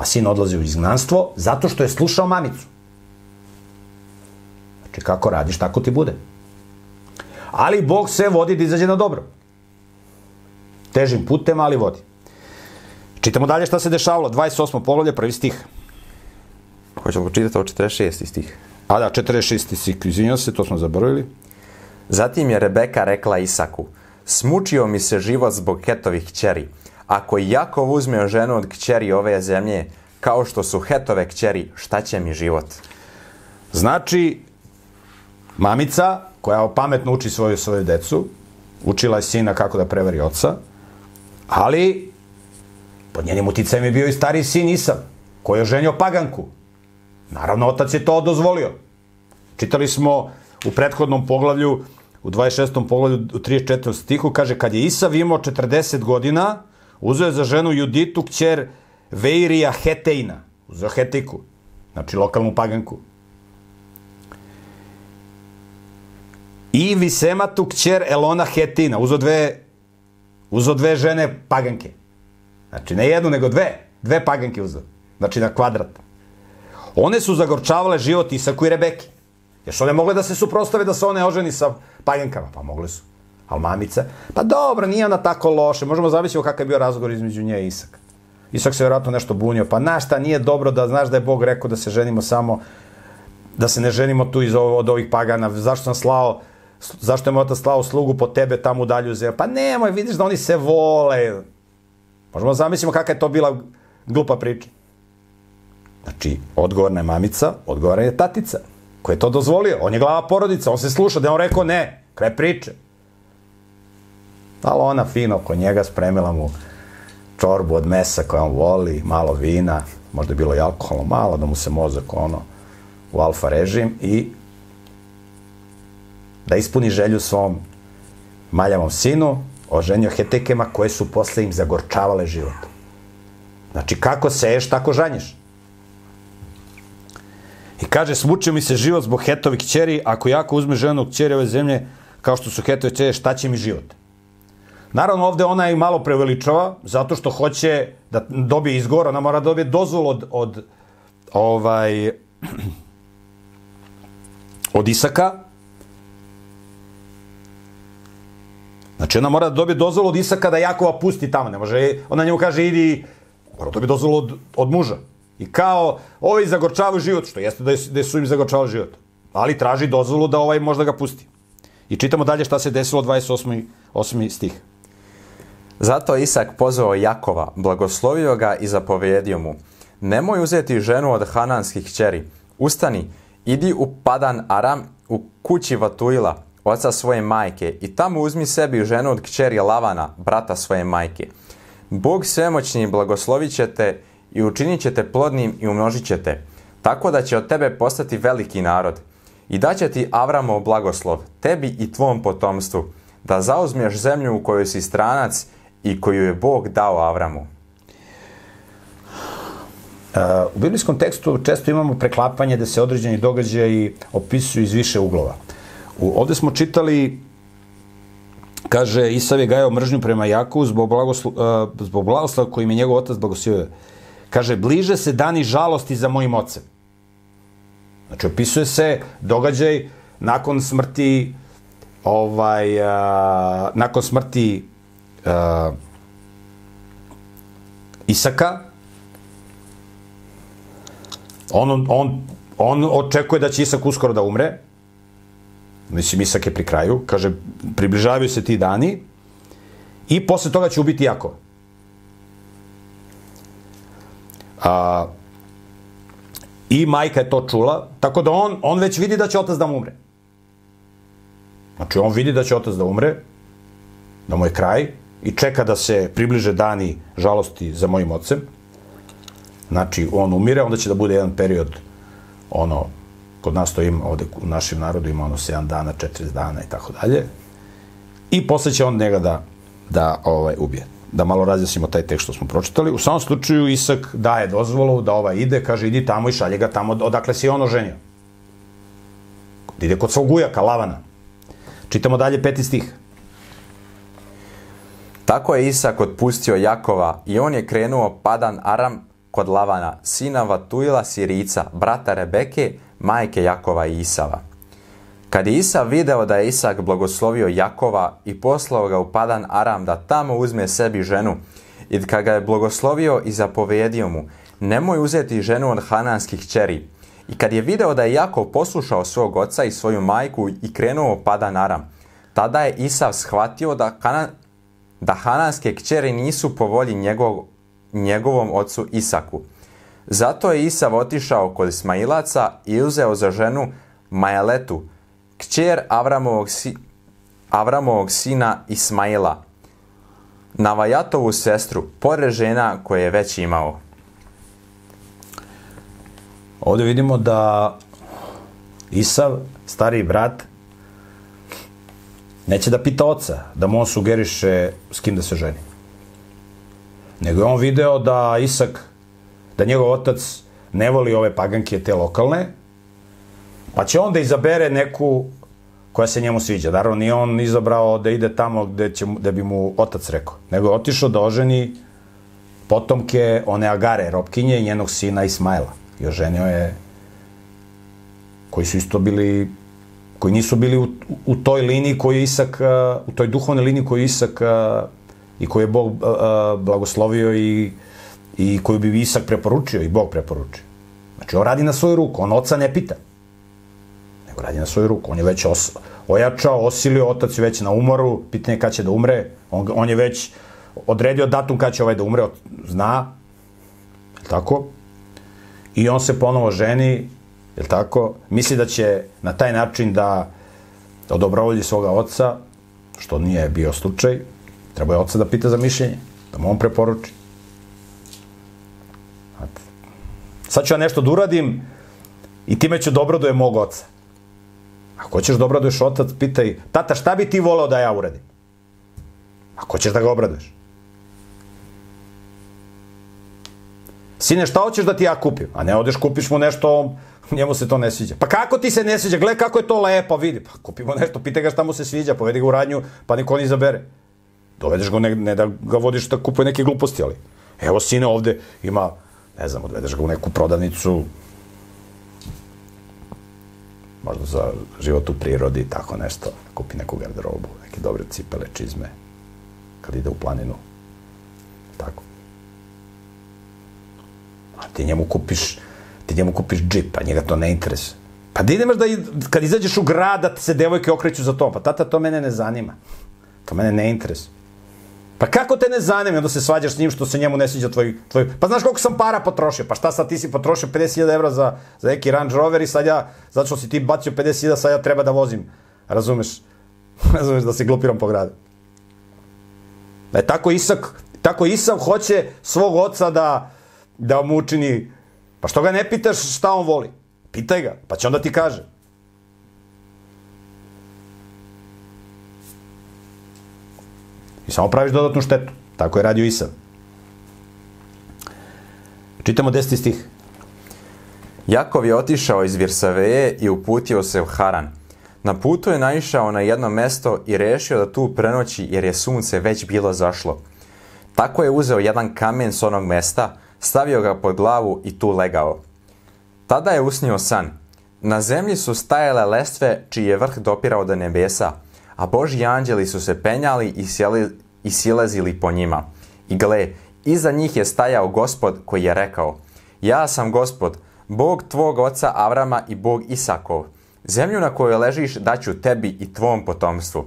A sin odlazi u izgnanstvo zato što je slušao mamicu. Znači, kako radiš, tako ti bude. Ali Bog se vodi da izađe na dobro težim putem, ali vodi. Čitamo dalje šta se dešavalo. 28. poglavlje, prvi stih. Hoćemo čitati ovo 46. stih. A da, 46. stih, izvinjam se, to smo zaboravili. Zatim je Rebeka rekla Isaku, smučio mi se život zbog Hetovih kćeri. Ako Jakov uzme ženu od kćeri ove zemlje, kao što su Hetove kćeri, šta će mi život? Znači, mamica, koja pametno uči svoju, svoju decu, učila je sina kako da prevari oca, Ali, pod njenim uticajem je bio i stari sin Isav, koji je ženio paganku. Naravno, otac je to dozvolio. Čitali smo u prethodnom poglavlju, u 26. poglavlju, u 34. stihu, kaže, kad je Isav imao 40 godina, uzeo je za ženu Juditu, kćer Veirija Heteina. Uzeo Hetiku, znači lokalnu paganku. I Visematu, kćer Elona Hetina. Uzeo dve Uzo dve žene paganke. Znači, ne jednu, nego dve. Dve paganke uzo. Znači, na kvadrat. One su zagorčavale život Isaku i Rebeki. Jer su one mogle da se suprostave da se one oženi sa pagankama? Pa mogle su. Ali mamica? Pa dobro, nije ona tako loše. Možemo zavisiti kakav je bio razgovor između nje i Isaka. Isak se vjerojatno nešto bunio. Pa znaš šta, nije dobro da znaš da je Bog rekao da se ženimo samo, da se ne ženimo tu iz ovo, od ovih pagana. Zašto sam slao zašto je moj otac slao slugu po tebe tamo u dalju zemlju? Pa nemoj, vidiš da oni se vole. Možemo zamislimo kakva je to bila glupa priča. Znači, odgovorna je mamica, odgovorna je tatica, koja je to dozvolio. On je glava porodica, on se sluša, da je on rekao ne, kraj priče. Ali ona fino oko njega spremila mu čorbu od mesa koje on voli, malo vina, možda je bilo i alkoholno malo, da mu se mozak ono u alfa režim i da ispuni želju svom maljavom sinu, oženio hetekema koje su posle im zagorčavale život. Znači, kako seješ, tako žanješ. I kaže, smuče mi se život zbog hetovi kćeri, ako jako uzme ženu kćeri ove zemlje, kao što su hetovi kćeri, šta će mi život? Naravno, ovde ona i malo preveličava, zato što hoće da dobije izgovor, ona mora da dobije dozvol od, od ovaj, od Isaka. Znači, ona mora da dobije dozvolu od Isaka da Jakova pusti tamo. Ne može, ona njemu kaže, idi, mora da dobije dozvolu od, od muža. I kao, ovi zagorčavaju život, što jeste da, je, da su im zagorčavali život. Ali traži dozvolu da ovaj možda ga pusti. I čitamo dalje šta se desilo 28. 8. stih. Zato Isak pozvao Jakova, blagoslovio ga i zapovedio mu. Nemoj uzeti ženu od hananskih čeri. Ustani, idi u Padan Aram, u kući Vatuila, oca svoje majke, i tamo uzmi sebi ženu od kćeri Lavana, brata svoje majke. Bog svemoćni blagoslovit će te i učinit će te plodnim i umnožit će te, tako da će od tebe postati veliki narod. I daće ti Avramov blagoslov, tebi i tvom potomstvu, da zauzmeš zemlju u kojoj si stranac i koju je Bog dao Avramu. Uh, u biblijskom tekstu često imamo preklapanje da se određeni događaji opisuju iz više uglova. U, ovde smo čitali kaže Isav je gajao mržnju prema Jakovu zbog, blagoslo, uh, zbog blagoslova kojim je njegov otac blagoslovio. Kaže, bliže se dani žalosti za mojim ocem. Znači, opisuje se događaj nakon smrti ovaj, uh, nakon smrti uh, Isaka, on, on, on očekuje da će Isak uskoro da umre, mislim Isak je pri kraju, kaže, približavaju se ti dani. I posle toga će ubiti Jakov. A, I majka je to čula, tako da on, on već vidi da će otac da mu umre. Znači, on vidi da će otac da umre, da mu je kraj, i čeka da se približe dani žalosti za mojim ocem. Znači, on umire, onda će da bude jedan period, ono, kod nas to ima, ovde u našem narodu ima ono 7 dana, 40 dana i tako dalje. I posle će on njega da, da ovaj, ubije. Da malo razjasnimo taj tekst što smo pročitali. U samom slučaju Isak daje dozvolu da ovaj ide, kaže idi tamo i šalje ga tamo odakle si on oženio. Ide kod svog ujaka, Lavana. Čitamo dalje peti stih. Tako je Isak otpustio Jakova i on je krenuo padan Aram kod Lavana, sina Vatuila Sirica, brata Rebeke, majke Jakova i Isava. Kad je Isav video da je Isak blagoslovio Jakova i poslao ga u padan Aram da tamo uzme sebi ženu, i kad ga je blagoslovio i zapovedio mu, nemoj uzeti ženu od hananskih čeri. I kad je video da je Jakov poslušao svog oca i svoju majku i krenuo u padan Aram, tada je Isav shvatio da, Kana, da hananske kćeri nisu po volji njegov, njegovom ocu Isaku. Zato je Isav otišao kod Ismailaca i uzeo za ženu Majaletu, kćer Avramovog, si, Avramovog sina Ismaila, Navajatovu sestru, pored žena koje je već imao. Ovde vidimo da Isav, stari brat, neće da pita oca, da mu on sugeriše s kim da se ženi. Nego je on video da Isak, da njegov otac ne voli ove paganke, te lokalne, pa će on da izabere neku koja se njemu sviđa. Naravno, nije on izabrao da ide tamo gde, će, da bi mu otac rekao. Nego je otišao da oženi potomke one Agare, Robkinje i njenog sina Ismaila. I oženio je koji su isto bili koji nisu bili u, u toj liniji koju Isak, u toj duhovnoj liniji koju Isak i koju je Bog blagoslovio i, i koju bi Isak preporučio i Bog preporučio. Znači, on radi na svoju ruku, on oca ne pita, nego radi na svoju ruku. On je već os, ojačao, osilio, otac je već na umoru, pitanje kada će da umre, on, on je već odredio datum kada će ovaj da umre, zna, tako? I on se ponovo ženi Jel tako? Misli da će na taj način da odobrovolji svoga oca, što nije bio slučaj, treba je oca da pita za mišljenje, da mu on preporuči. Sad ću ja nešto da uradim i time ću dobro doje mog oca. Ako hoćeš da obraduješ otac, pitaj, tata, šta bi ti voleo da ja uradim? Ako hoćeš da ga obraduješ. Sine, šta hoćeš da ti ja kupim? A ne odeš, kupiš mu nešto, njemu se to ne sviđa. Pa kako ti se ne sviđa? Gle kako je to lepo, vidi. Pa kupimo nešto, pitaj ga šta mu se sviđa, povedi ga u radnju, pa niko ne izabere. Dovedeš ga, ne, ne da ga vodiš da kupuje neke gluposti, ali evo sine ovde ima, ne znam, odvedeš ga u neku prodavnicu, možda za život u prirodi, tako nešto, kupi neku garderobu, neke dobre cipele, čizme, kad ide u planinu, tako. A ti njemu kupiš, ti njemu kupiš džip, a njega to ne interesuje. Pa da ideš da, kad izađeš u grad, da se devojke okreću za to, pa tata, to mene ne zanima. To mene ne interesuje. Pa kako te ne zanima da se svađaš s njim što se njemu ne sviđa tvoj, tvoj... Pa znaš koliko sam para potrošio? Pa šta sad ti si potrošio 50.000 evra za, za neki Range Rover i sad ja, zato što si ti bacio 50.000, sad ja treba da vozim. Razumeš? Razumeš da se glupiram po gradu. E, tako Isak, tako Isak hoće svog oca da, da mu učini... Pa što ga ne pitaš šta on voli? Pitaj ga, pa će onda ti kaže. I samo praviš dodatnu štetu. Tako je radio Isav. Čitamo deseti stih. Jakov je otišao iz Virsaveje i uputio se u Haran. Na putu je naišao na jedno mesto i rešio da tu prenoći jer je sunce već bilo zašlo. Tako je uzeo jedan kamen s onog mesta, stavio ga pod glavu i tu legao. Tada je usnio san. Na zemlji su stajale lestve čiji je vrh dopirao do nebesa, a Božji anđeli su se penjali i, sjeli, i silazili po njima. I gle, iza njih je stajao gospod koji je rekao, ja sam gospod, Bog tvog oca Avrama i Bog Isakov. Zemlju na kojoj ležiš daću tebi i tvom potomstvu.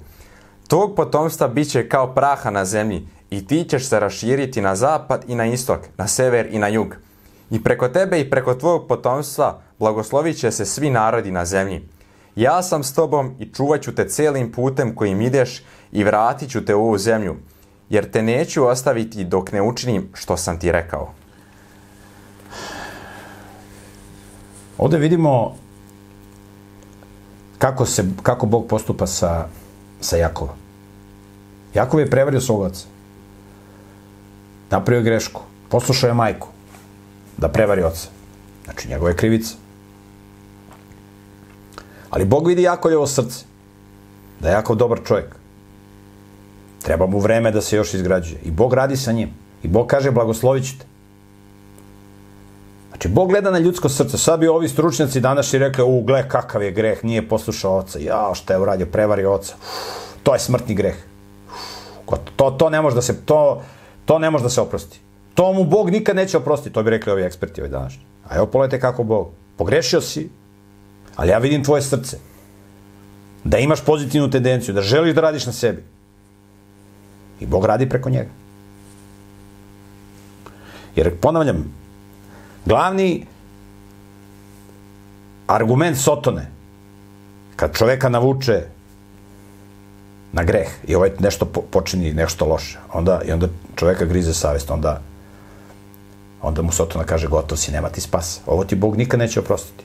Tog potomstva bit će kao praha na zemlji i ti ćeš se raširiti na zapad i na istok, na sever i na jug. I preko tebe i preko tvog potomstva blagoslovit će se svi narodi na zemlji. Ja sam s tobom i čuvat ću te celim putem kojim ideš i vratit ću te u ovu zemlju, jer te neću ostaviti dok ne učinim što sam ti rekao. Ovde vidimo kako, se, kako Bog postupa sa, sa Jakovom. Jakov je prevario svog oca. Napravio grešku. Poslušao je majku da prevari oca. Znači, njegova je krivica. Ali Bog vidi Jakovljevo srce. Da je Jakov dobar čovjek. Treba mu vreme da se još izgrađuje. I Bog radi sa njim. I Bog kaže, blagoslovit ćete. Znači, Bog gleda na ljudsko srce. Sad bi ovi stručnjaci danas i rekli, u, gle, kakav je greh, nije poslušao oca. Ja, šta je uradio, prevario oca. To je smrtni greh. To, to ne može da se, to, to ne može da se oprosti. To mu Bog nikad neće oprostiti, to bi rekli ovi eksperti ovi današnji. A evo pogledajte kako Bog. Pogrešio si, ali ja vidim tvoje srce. Da imaš pozitivnu tendenciju, da želiš da radiš na sebi. I Bog radi preko njega. Jer, ponavljam, glavni argument Sotone, kad čoveka navuče na greh i ovaj nešto počini nešto loše, onda, i onda čoveka grize savest, onda onda mu Sotona kaže gotov si, nema ti spas. Ovo ti Bog nikad neće oprostiti.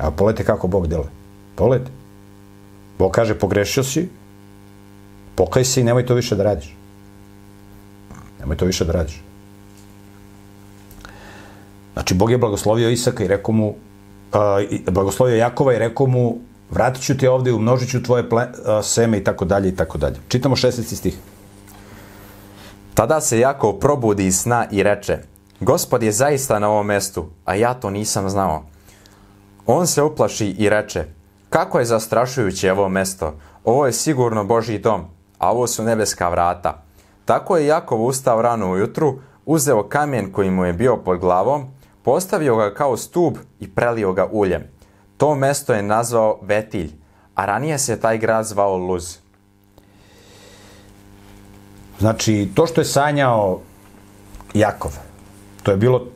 Evo, pogledajte kako Bog deluje. Pogledajte. Bog kaže, pogrešio si, pokaj se i nemoj to više da radiš. Nemoj to više da radiš. Znači, Bog je blagoslovio Isaka i rekao mu, uh, blagoslovio Jakova i rekao mu, vratit ću te ovde, umnožit ću tvoje ple, uh, seme i tako dalje i tako dalje. Čitamo 16. stih. Tada se Jakov probudi iz sna i reče, Gospod je zaista na ovom mestu, a ja to nisam znao. On se uplaši i reče, kako je zastrašujuće ovo mesto, ovo je sigurno Božji dom, a ovo su nebeska vrata. Tako je Jakov ustao rano ujutru, uzeo kamen koji mu je bio pod glavom, postavio ga kao stub i prelio ga uljem. To mesto je nazvao Vetilj, a ranije se taj grad zvao Luz. Znači, to što je sanjao Jakov, to je bilo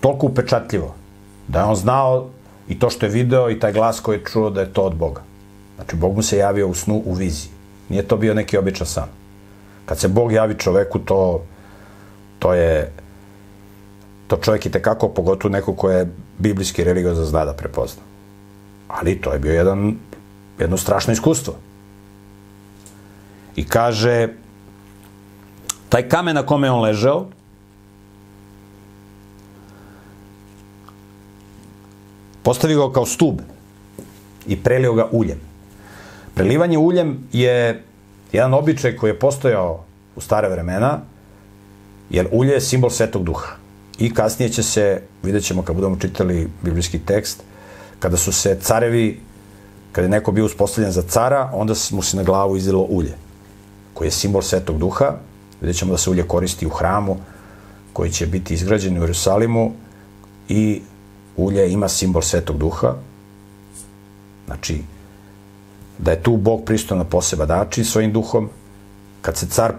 toliko upečatljivo, da je on znao i to što je video i taj glas koji je čuo da je to od Boga. Znači, Bog mu se javio u snu, u viziji. Nije to bio neki običan san. Kad se Bog javi čoveku, to, to je To čovjek i tekako, pogotovo neko ko je biblijski religiozan zna da prepozna. Ali to je bio jedan, jedno strašno iskustvo. I kaže, taj kamen na kome je on ležao, postavio ga kao stub i prelio ga uljem. Prelivanje uljem je jedan običaj koji je postojao u stare vremena, jer ulje je simbol svetog duha. I kasnije će se, vidjet ćemo kad budemo čitali biblijski tekst, kada su se carevi, kada je neko bio uspostavljen za cara, onda mu se na glavu izdelo ulje, koji je simbol svetog duha. Vidjet ćemo da se ulje koristi u hramu, koji će biti izgrađen u Jerusalimu i ulje ima simbol svetog duha. Znači, da je tu Bog pristo na poseba način svojim duhom. Kad se car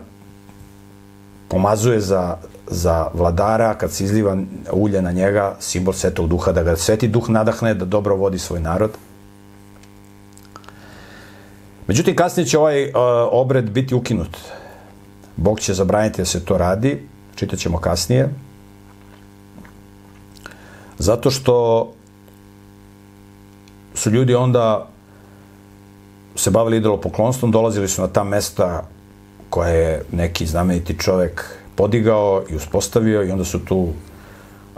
pomazuje za, za vladara, kad se izliva ulje na njega, simbol svetog duha, da ga sveti duh nadahne da dobro vodi svoj narod. Međutim, kasnije će ovaj uh, obred biti ukinut. Bog će zabraniti da se to radi, čitat ćemo kasnije. Zato što su ljudi onda se bavili idolopoklonstvom, dolazili su na ta mesta koje je neki znameniti čovek podigao i uspostavio i onda su tu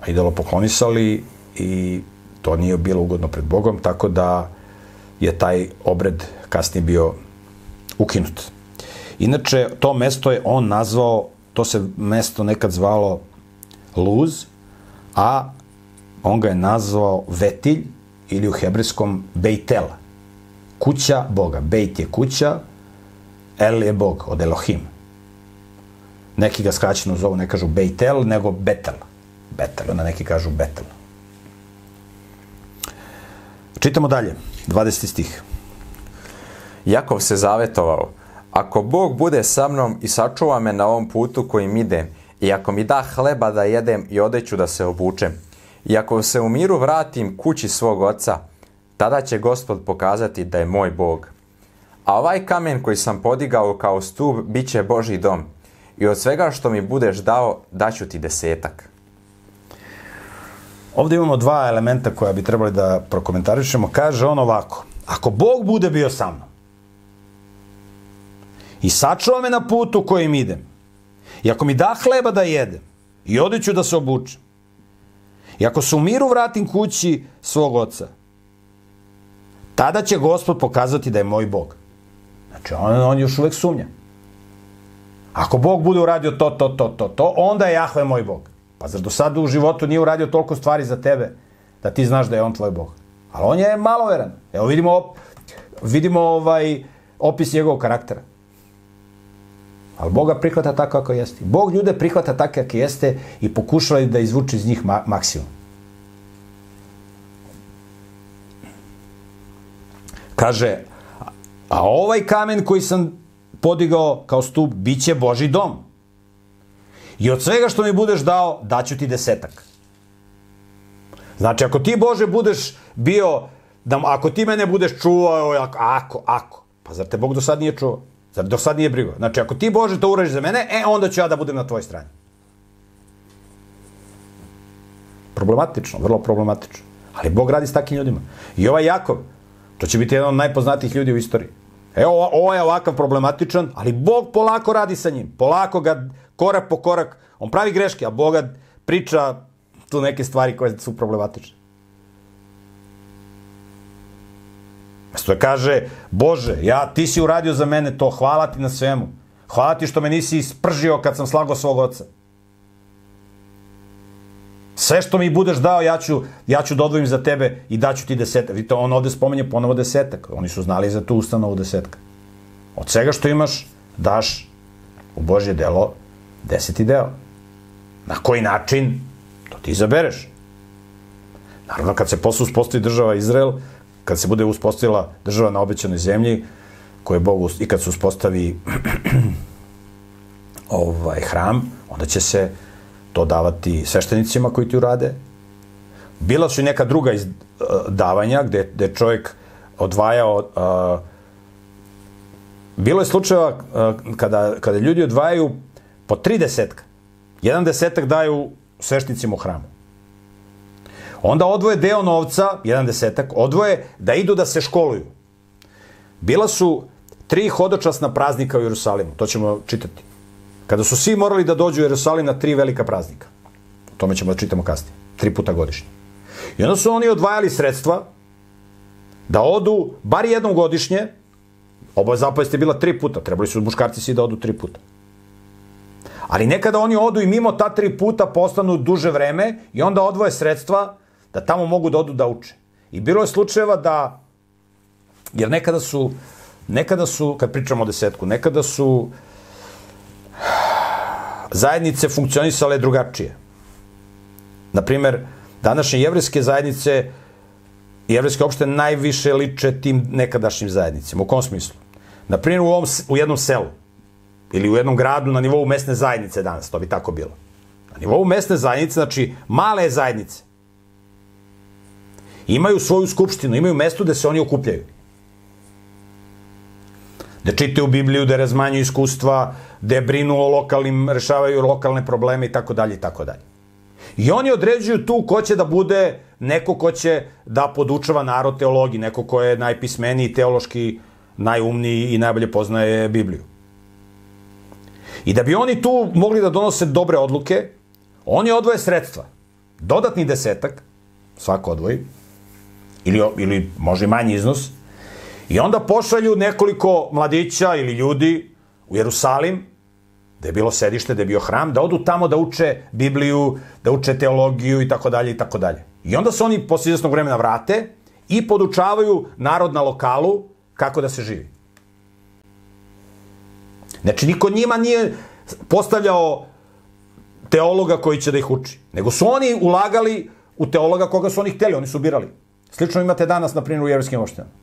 idolopoklonisali i to nije bilo ugodno pred Bogom, tako da je taj obred kasnije bio ukinut. Inače, to mesto je on nazvao, to se mesto nekad zvalo Luz, a on ga je nazvao Vetilj ili u hebrejskom Bejtel. Kuća Boga. Bejt je kuća, El je Bog od Elohim. Neki ga skraćeno zovu, ne kažu Bejtel, nego Betel. Betel, onda neki kažu Betel. Čitamo dalje, 20. stih. Jakov se zavetovao, ako Bog bude sa mnom i sačuva me na ovom putu kojim idem, i ako mi da hleba da jedem i odeću da se obučem, i ako se u miru vratim kući svog oca, tada će gospod pokazati da je moj Bog. A ovaj kamen koji sam podigao kao stub, bit će Boži dom. I od svega što mi budeš dao, daću ti desetak. Ovde imamo dva elementa koja bi trebali da prokomentarišemo. Kaže on ovako, ako Bog bude bio sa mnom i sačuva me na putu kojim idem, i ako mi da hleba da jedem i odiću da se obučem, i ako se u miru vratim kući svog oca, tada će gospod pokazati da je moj Bog. Znači, on, on još uvek sumnja. Ako Bog bude uradio to, to, to, to, to, onda je Jahve moj Bog. Pa zar do sada u životu nije uradio toliko stvari za tebe da ti znaš da je on tvoj Bog? Ali on je maloveran. Evo vidimo, vidimo ovaj opis njegovog karaktera. Ali Boga prihvata tako kako jeste. Bog ljude prihvata tako kako jeste i pokušava da izvuče iz njih ma maksimum. Kaže, a ovaj kamen koji sam podigao kao stup, bit će Boži dom. I od svega što mi budeš dao, daću ti desetak. Znači, ako ti, Bože, budeš bio, da, ako ti mene budeš čuvao, ako, ako, ako, pa zar te Bog do sad nije čuvao? Zar do sad nije brigo? Znači, ako ti, Bože, to uradiš za mene, e, onda ću ja da budem na tvojoj strani. Problematično, vrlo problematično. Ali Bog radi s takim ljudima. I ovaj Jakov, to će biti jedan od najpoznatijih ljudi u istoriji. Evo, ovo je ovakav problematičan, ali Bog polako radi sa njim. Polako ga, korak po korak, on pravi greške, a Boga priča tu neke stvari koje su problematične. Mesto kaže, Bože, ja, ti si uradio za mene to, hvala ti na svemu. Hvala ti što me nisi ispržio kad sam slago svog oca. Sve što mi budeš dao, ja ću, ja ću da odvojim za tebe i daću ti desetak. Vidite, on ovde spomenje ponovo desetak. Oni su znali za tu ustanovu desetka. Od svega što imaš, daš u Božje delo deseti deo. Na koji način, to ti izabereš. Naravno, kad se posle uspostavi država Izrael, kad se bude uspostavila država na obećanoj zemlji, koje Bogu, i kad se uspostavi ovaj hram, onda će se to davati sveštenicima koji ti urade. Bila su i neka druga iz, uh, davanja gde, gde čovjek odvajao uh, bilo je slučajeva uh, kada, kada ljudi odvajaju po tri desetka. Jedan desetak daju svešnicima u hramu. Onda odvoje deo novca, jedan desetak, odvoje da idu da se školuju. Bila su tri hodočasna praznika u Jerusalimu, to ćemo čitati. Kada su svi morali da dođu u Jerusalim na tri velika praznika. O tome ćemo da čitamo kasnije. Tri puta godišnje. I onda su oni odvajali sredstva da odu bar jednom godišnje, oba zapovest je bila tri puta, trebali su muškarci svi da odu tri puta. Ali nekada oni odu i mimo ta tri puta postanu duže vreme i onda odvoje sredstva da tamo mogu da odu da uče. I bilo je slučajeva da, jer nekada su, nekada su, kad pričamo o desetku, nekada su zajednice funkcionisale drugačije. Naprimer, današnje jevrijske zajednice jevrijske opštine najviše liče tim nekadašnjim zajednicama. U kom smislu? Naprimjer, u, ovom, u jednom selu ili u jednom gradu na nivou mesne zajednice danas, to bi tako bilo. Na nivou mesne zajednice, znači male zajednice, imaju svoju skupštinu, imaju mesto gde se oni okupljaju. Da čitaju Bibliju, da razmanjuju iskustva, da brinu o lokalnim, rešavaju lokalne probleme i tako dalje i tako dalje. I oni određuju tu ko će da bude neko ko će da podučava narod teologiji, neko ko je najpismeniji, teološki najumniji i najbolje poznaje Bibliju. I da bi oni tu mogli da donose dobre odluke, oni odvoje sredstva. Dodatni desetak, svako odvoji, ili, ili može manji iznos, i onda pošalju nekoliko mladića ili ljudi u Jerusalim, da je bilo sedište, da je bio hram, da odu tamo da uče Bibliju, da uče teologiju i tako dalje i tako dalje. I onda se oni posle izvesnog vremena vrate i podučavaju narod na lokalu kako da se živi. Znači, niko njima nije postavljao teologa koji će da ih uči, nego su oni ulagali u teologa koga su oni hteli, oni su birali. Slično imate danas, na primjer, u jevrijskim opštinama.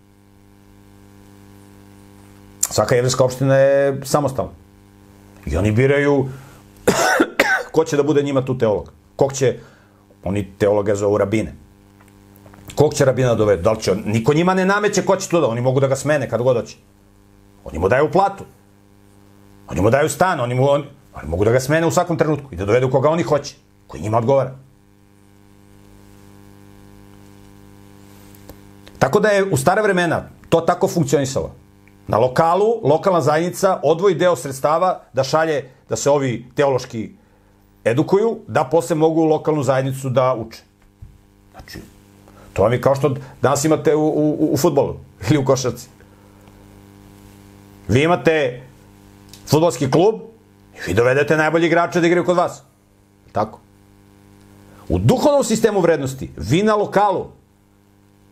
Svaka jevrijska opština je samostalna. I oni biraju ko će da bude njima tu teolog. Kog će, oni teologa zovu rabine. Kog će rabina dovede? Da li će, niko njima ne nameće ko će tu da, oni mogu da ga smene kad god hoće. Oni mu daju platu. Oni mu daju stan, oni, mu, on, oni mogu da ga smene u svakom trenutku i da dovedu koga oni hoće, koji njima odgovara. Tako da je u stare vremena to tako funkcionisalo. Na lokalu, lokalna zajednica odvoji deo sredstava da šalje, da se ovi teološki edukuju, da posle mogu lokalnu zajednicu da uče. Znači, to vam je kao što danas imate u, u, u futbolu ili u košarci. Vi imate futbolski klub i vi dovedete najbolji igrače da igraju kod vas. Tako. U duhovnom sistemu vrednosti, vi na lokalu,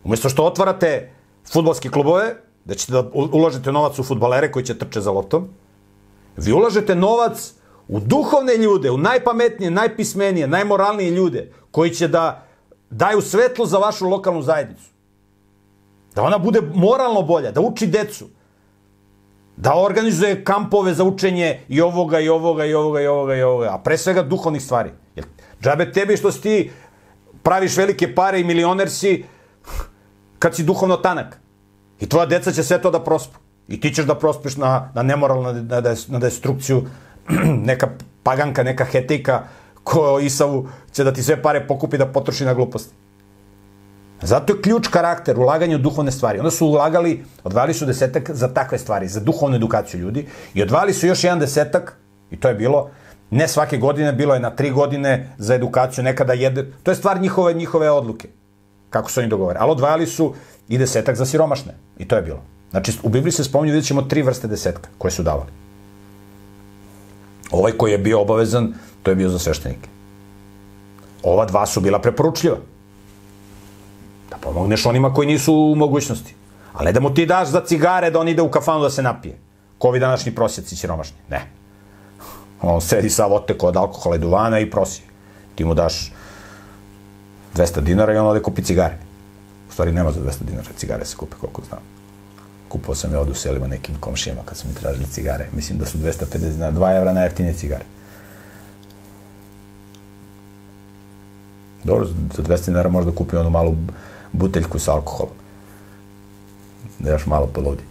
umesto što otvarate futbolske klubove, da ćete da ulažete novac u futbalere koji će trče za loptom, vi ulažete novac u duhovne ljude, u najpametnije, najpismenije, najmoralnije ljude, koji će da daju svetlo za vašu lokalnu zajednicu. Da ona bude moralno bolja, da uči decu, da organizuje kampove za učenje i ovoga, i ovoga, i ovoga, i ovoga, i ovoga, a pre svega duhovnih stvari. Jer džabe tebi što si ti praviš velike pare i milioner si kad si duhovno tanak. I tvoja deca će sve to da prospu. I ti ćeš da prospiš na, na nemoralnu, na, na destrukciju, neka paganka, neka hetejka, ko Isavu će da ti sve pare pokupi da potroši na gluposti. Zato je ključ karakter, ulaganje u duhovne stvari. Onda su ulagali, odvali su desetak za takve stvari, za duhovnu edukaciju ljudi i odvali su još jedan desetak, i to je bilo, ne svake godine, bilo je na tri godine za edukaciju, nekada jede, to je stvar njihove, njihove odluke, kako su oni dogovore. Ali odvajali su i desetak za siromašne, i to je bilo. Znači, u Bibliji se spominju, vidjet ćemo tri vrste desetka koje su davali. Ovaj koji je bio obavezan, to je bio za sveštenike. Ova dva su bila preporučljiva. Da pomogneš onima koji nisu u mogućnosti. Ali ne da mu ti daš za cigare da on ide u kafanu da se napije. Ko ovi današnji prosjeci siromašni. Ne. On sedi sav oteko od alkohola i duvana i prosi. Ti mu daš 200 dinara i on ode kupi cigare. U stvari nema za 200 dinara, cigare se kupe koliko znam. Kupao sam je ovde u selima nekim komšijama kad su mi tražili cigare. Mislim da su 250 dinara, 2 evra najjeftinije cigare. Dobro, za 200 dinara možda kupi onu malu buteljku sa alkoholom. Da još malo poludi.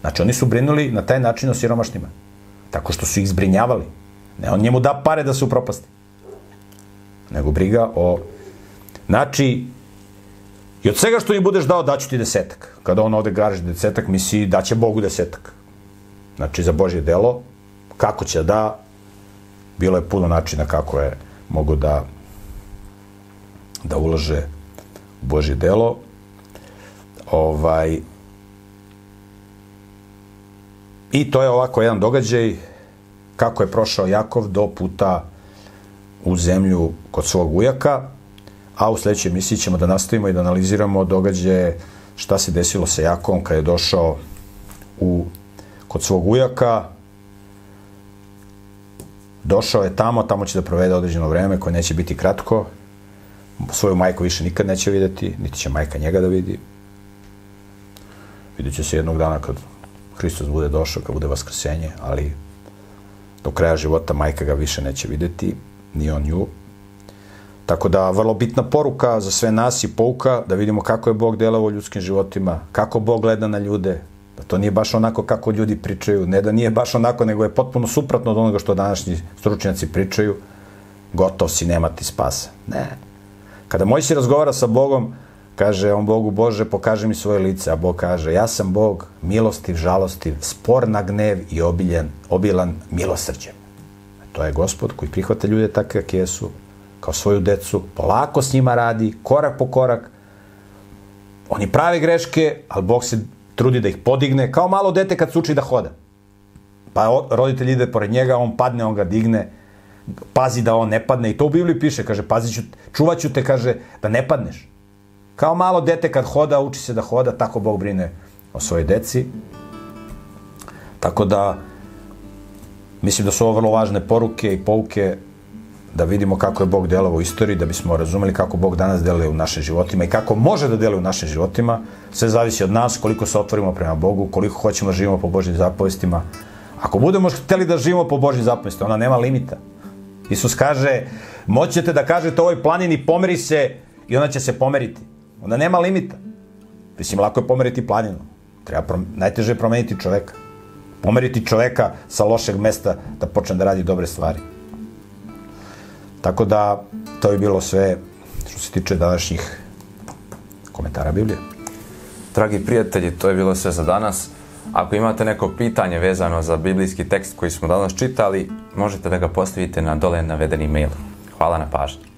Znači, oni su brinuli na taj način o siromašnima. Tako što su ih zbrinjavali. Ne, on njemu da pare da se upropasti. nego briga o... Znači, i od svega što mi budeš dao, daću ti desetak. Kada on ovde gaži desetak, misli daće Bogu desetak. Znači, za Božje delo, kako će da, bilo je puno načina kako je mogu da da ulože u Božje delo. Ovaj, I to je ovako jedan događaj kako je prošao Jakov do puta u zemlju kod svog ujaka, a u sledećoj emisiji ćemo da nastavimo i da analiziramo događaje šta se desilo sa Jakovom kad je došao u, kod svog ujaka, došao je tamo, tamo će da provede određeno vreme koje neće biti kratko, svoju majku više nikad neće videti, niti će majka njega da vidi. Vidjet će se jednog dana kad Hristos bude došao, kad bude vaskrsenje, ali do kraja života majka ga više neće videti, ni on nju. Tako da, vrlo bitna poruka za sve nas i pouka da vidimo kako je Bog delao u ljudskim životima, kako Bog gleda na ljude, da to nije baš onako kako ljudi pričaju, ne da nije baš onako, nego je potpuno suprotno od onoga što današnji stručnjaci pričaju, gotov si, nema ti spasa. Ne. Kada Mojsi razgovara sa Bogom, kaže on Bogu, Bože, pokaži mi svoje lice, a Bog kaže, ja sam Bog, milostiv, žalostiv, spor na gnev i obiljen, obilan milosrđem. To je gospod koji prihvata ljude takve kakve jesu, kao svoju decu, polako s njima radi, korak po korak. Oni prave greške, ali Bog se trudi da ih podigne, kao malo dete kad se uči da hoda. Pa roditelj ide pored njega, on padne, on ga digne, pazi da on ne padne. I to u Bibliji piše, kaže, pazi ću, čuvat ću te, kaže, da ne padneš. Kao malo dete kad hoda, uči se da hoda, tako Bog brine o svojoj deci. Tako da, mislim da su ovo vrlo važne poruke i pouke da vidimo kako je Bog delao u istoriji, da bismo razumeli kako Bog danas deluje u našim životima i kako može da deluje u našim životima. Sve zavisi od nas, koliko se otvorimo prema Bogu, koliko hoćemo da živimo po Božjim zapovestima. Ako budemo hteli da živimo po Božjim zapovestima, ona nema limita. Isus kaže, moćete da kažete ovoj planini pomeri se i ona će se pomeriti. Ona nema limita. Mislim, lako je pomeriti planinu. Treba prom najteže je promeniti čoveka. Pomeriti čoveka sa lošeg mesta da počne da radi dobre stvari. Tako da, to je bilo sve što se tiče današnjih komentara Biblije. Dragi prijatelji, to je bilo sve za danas. Ako imate neko pitanje vezano za biblijski tekst koji smo danas čitali, možete da ga postavite na dole navedeni mail. Hvala na pažnji.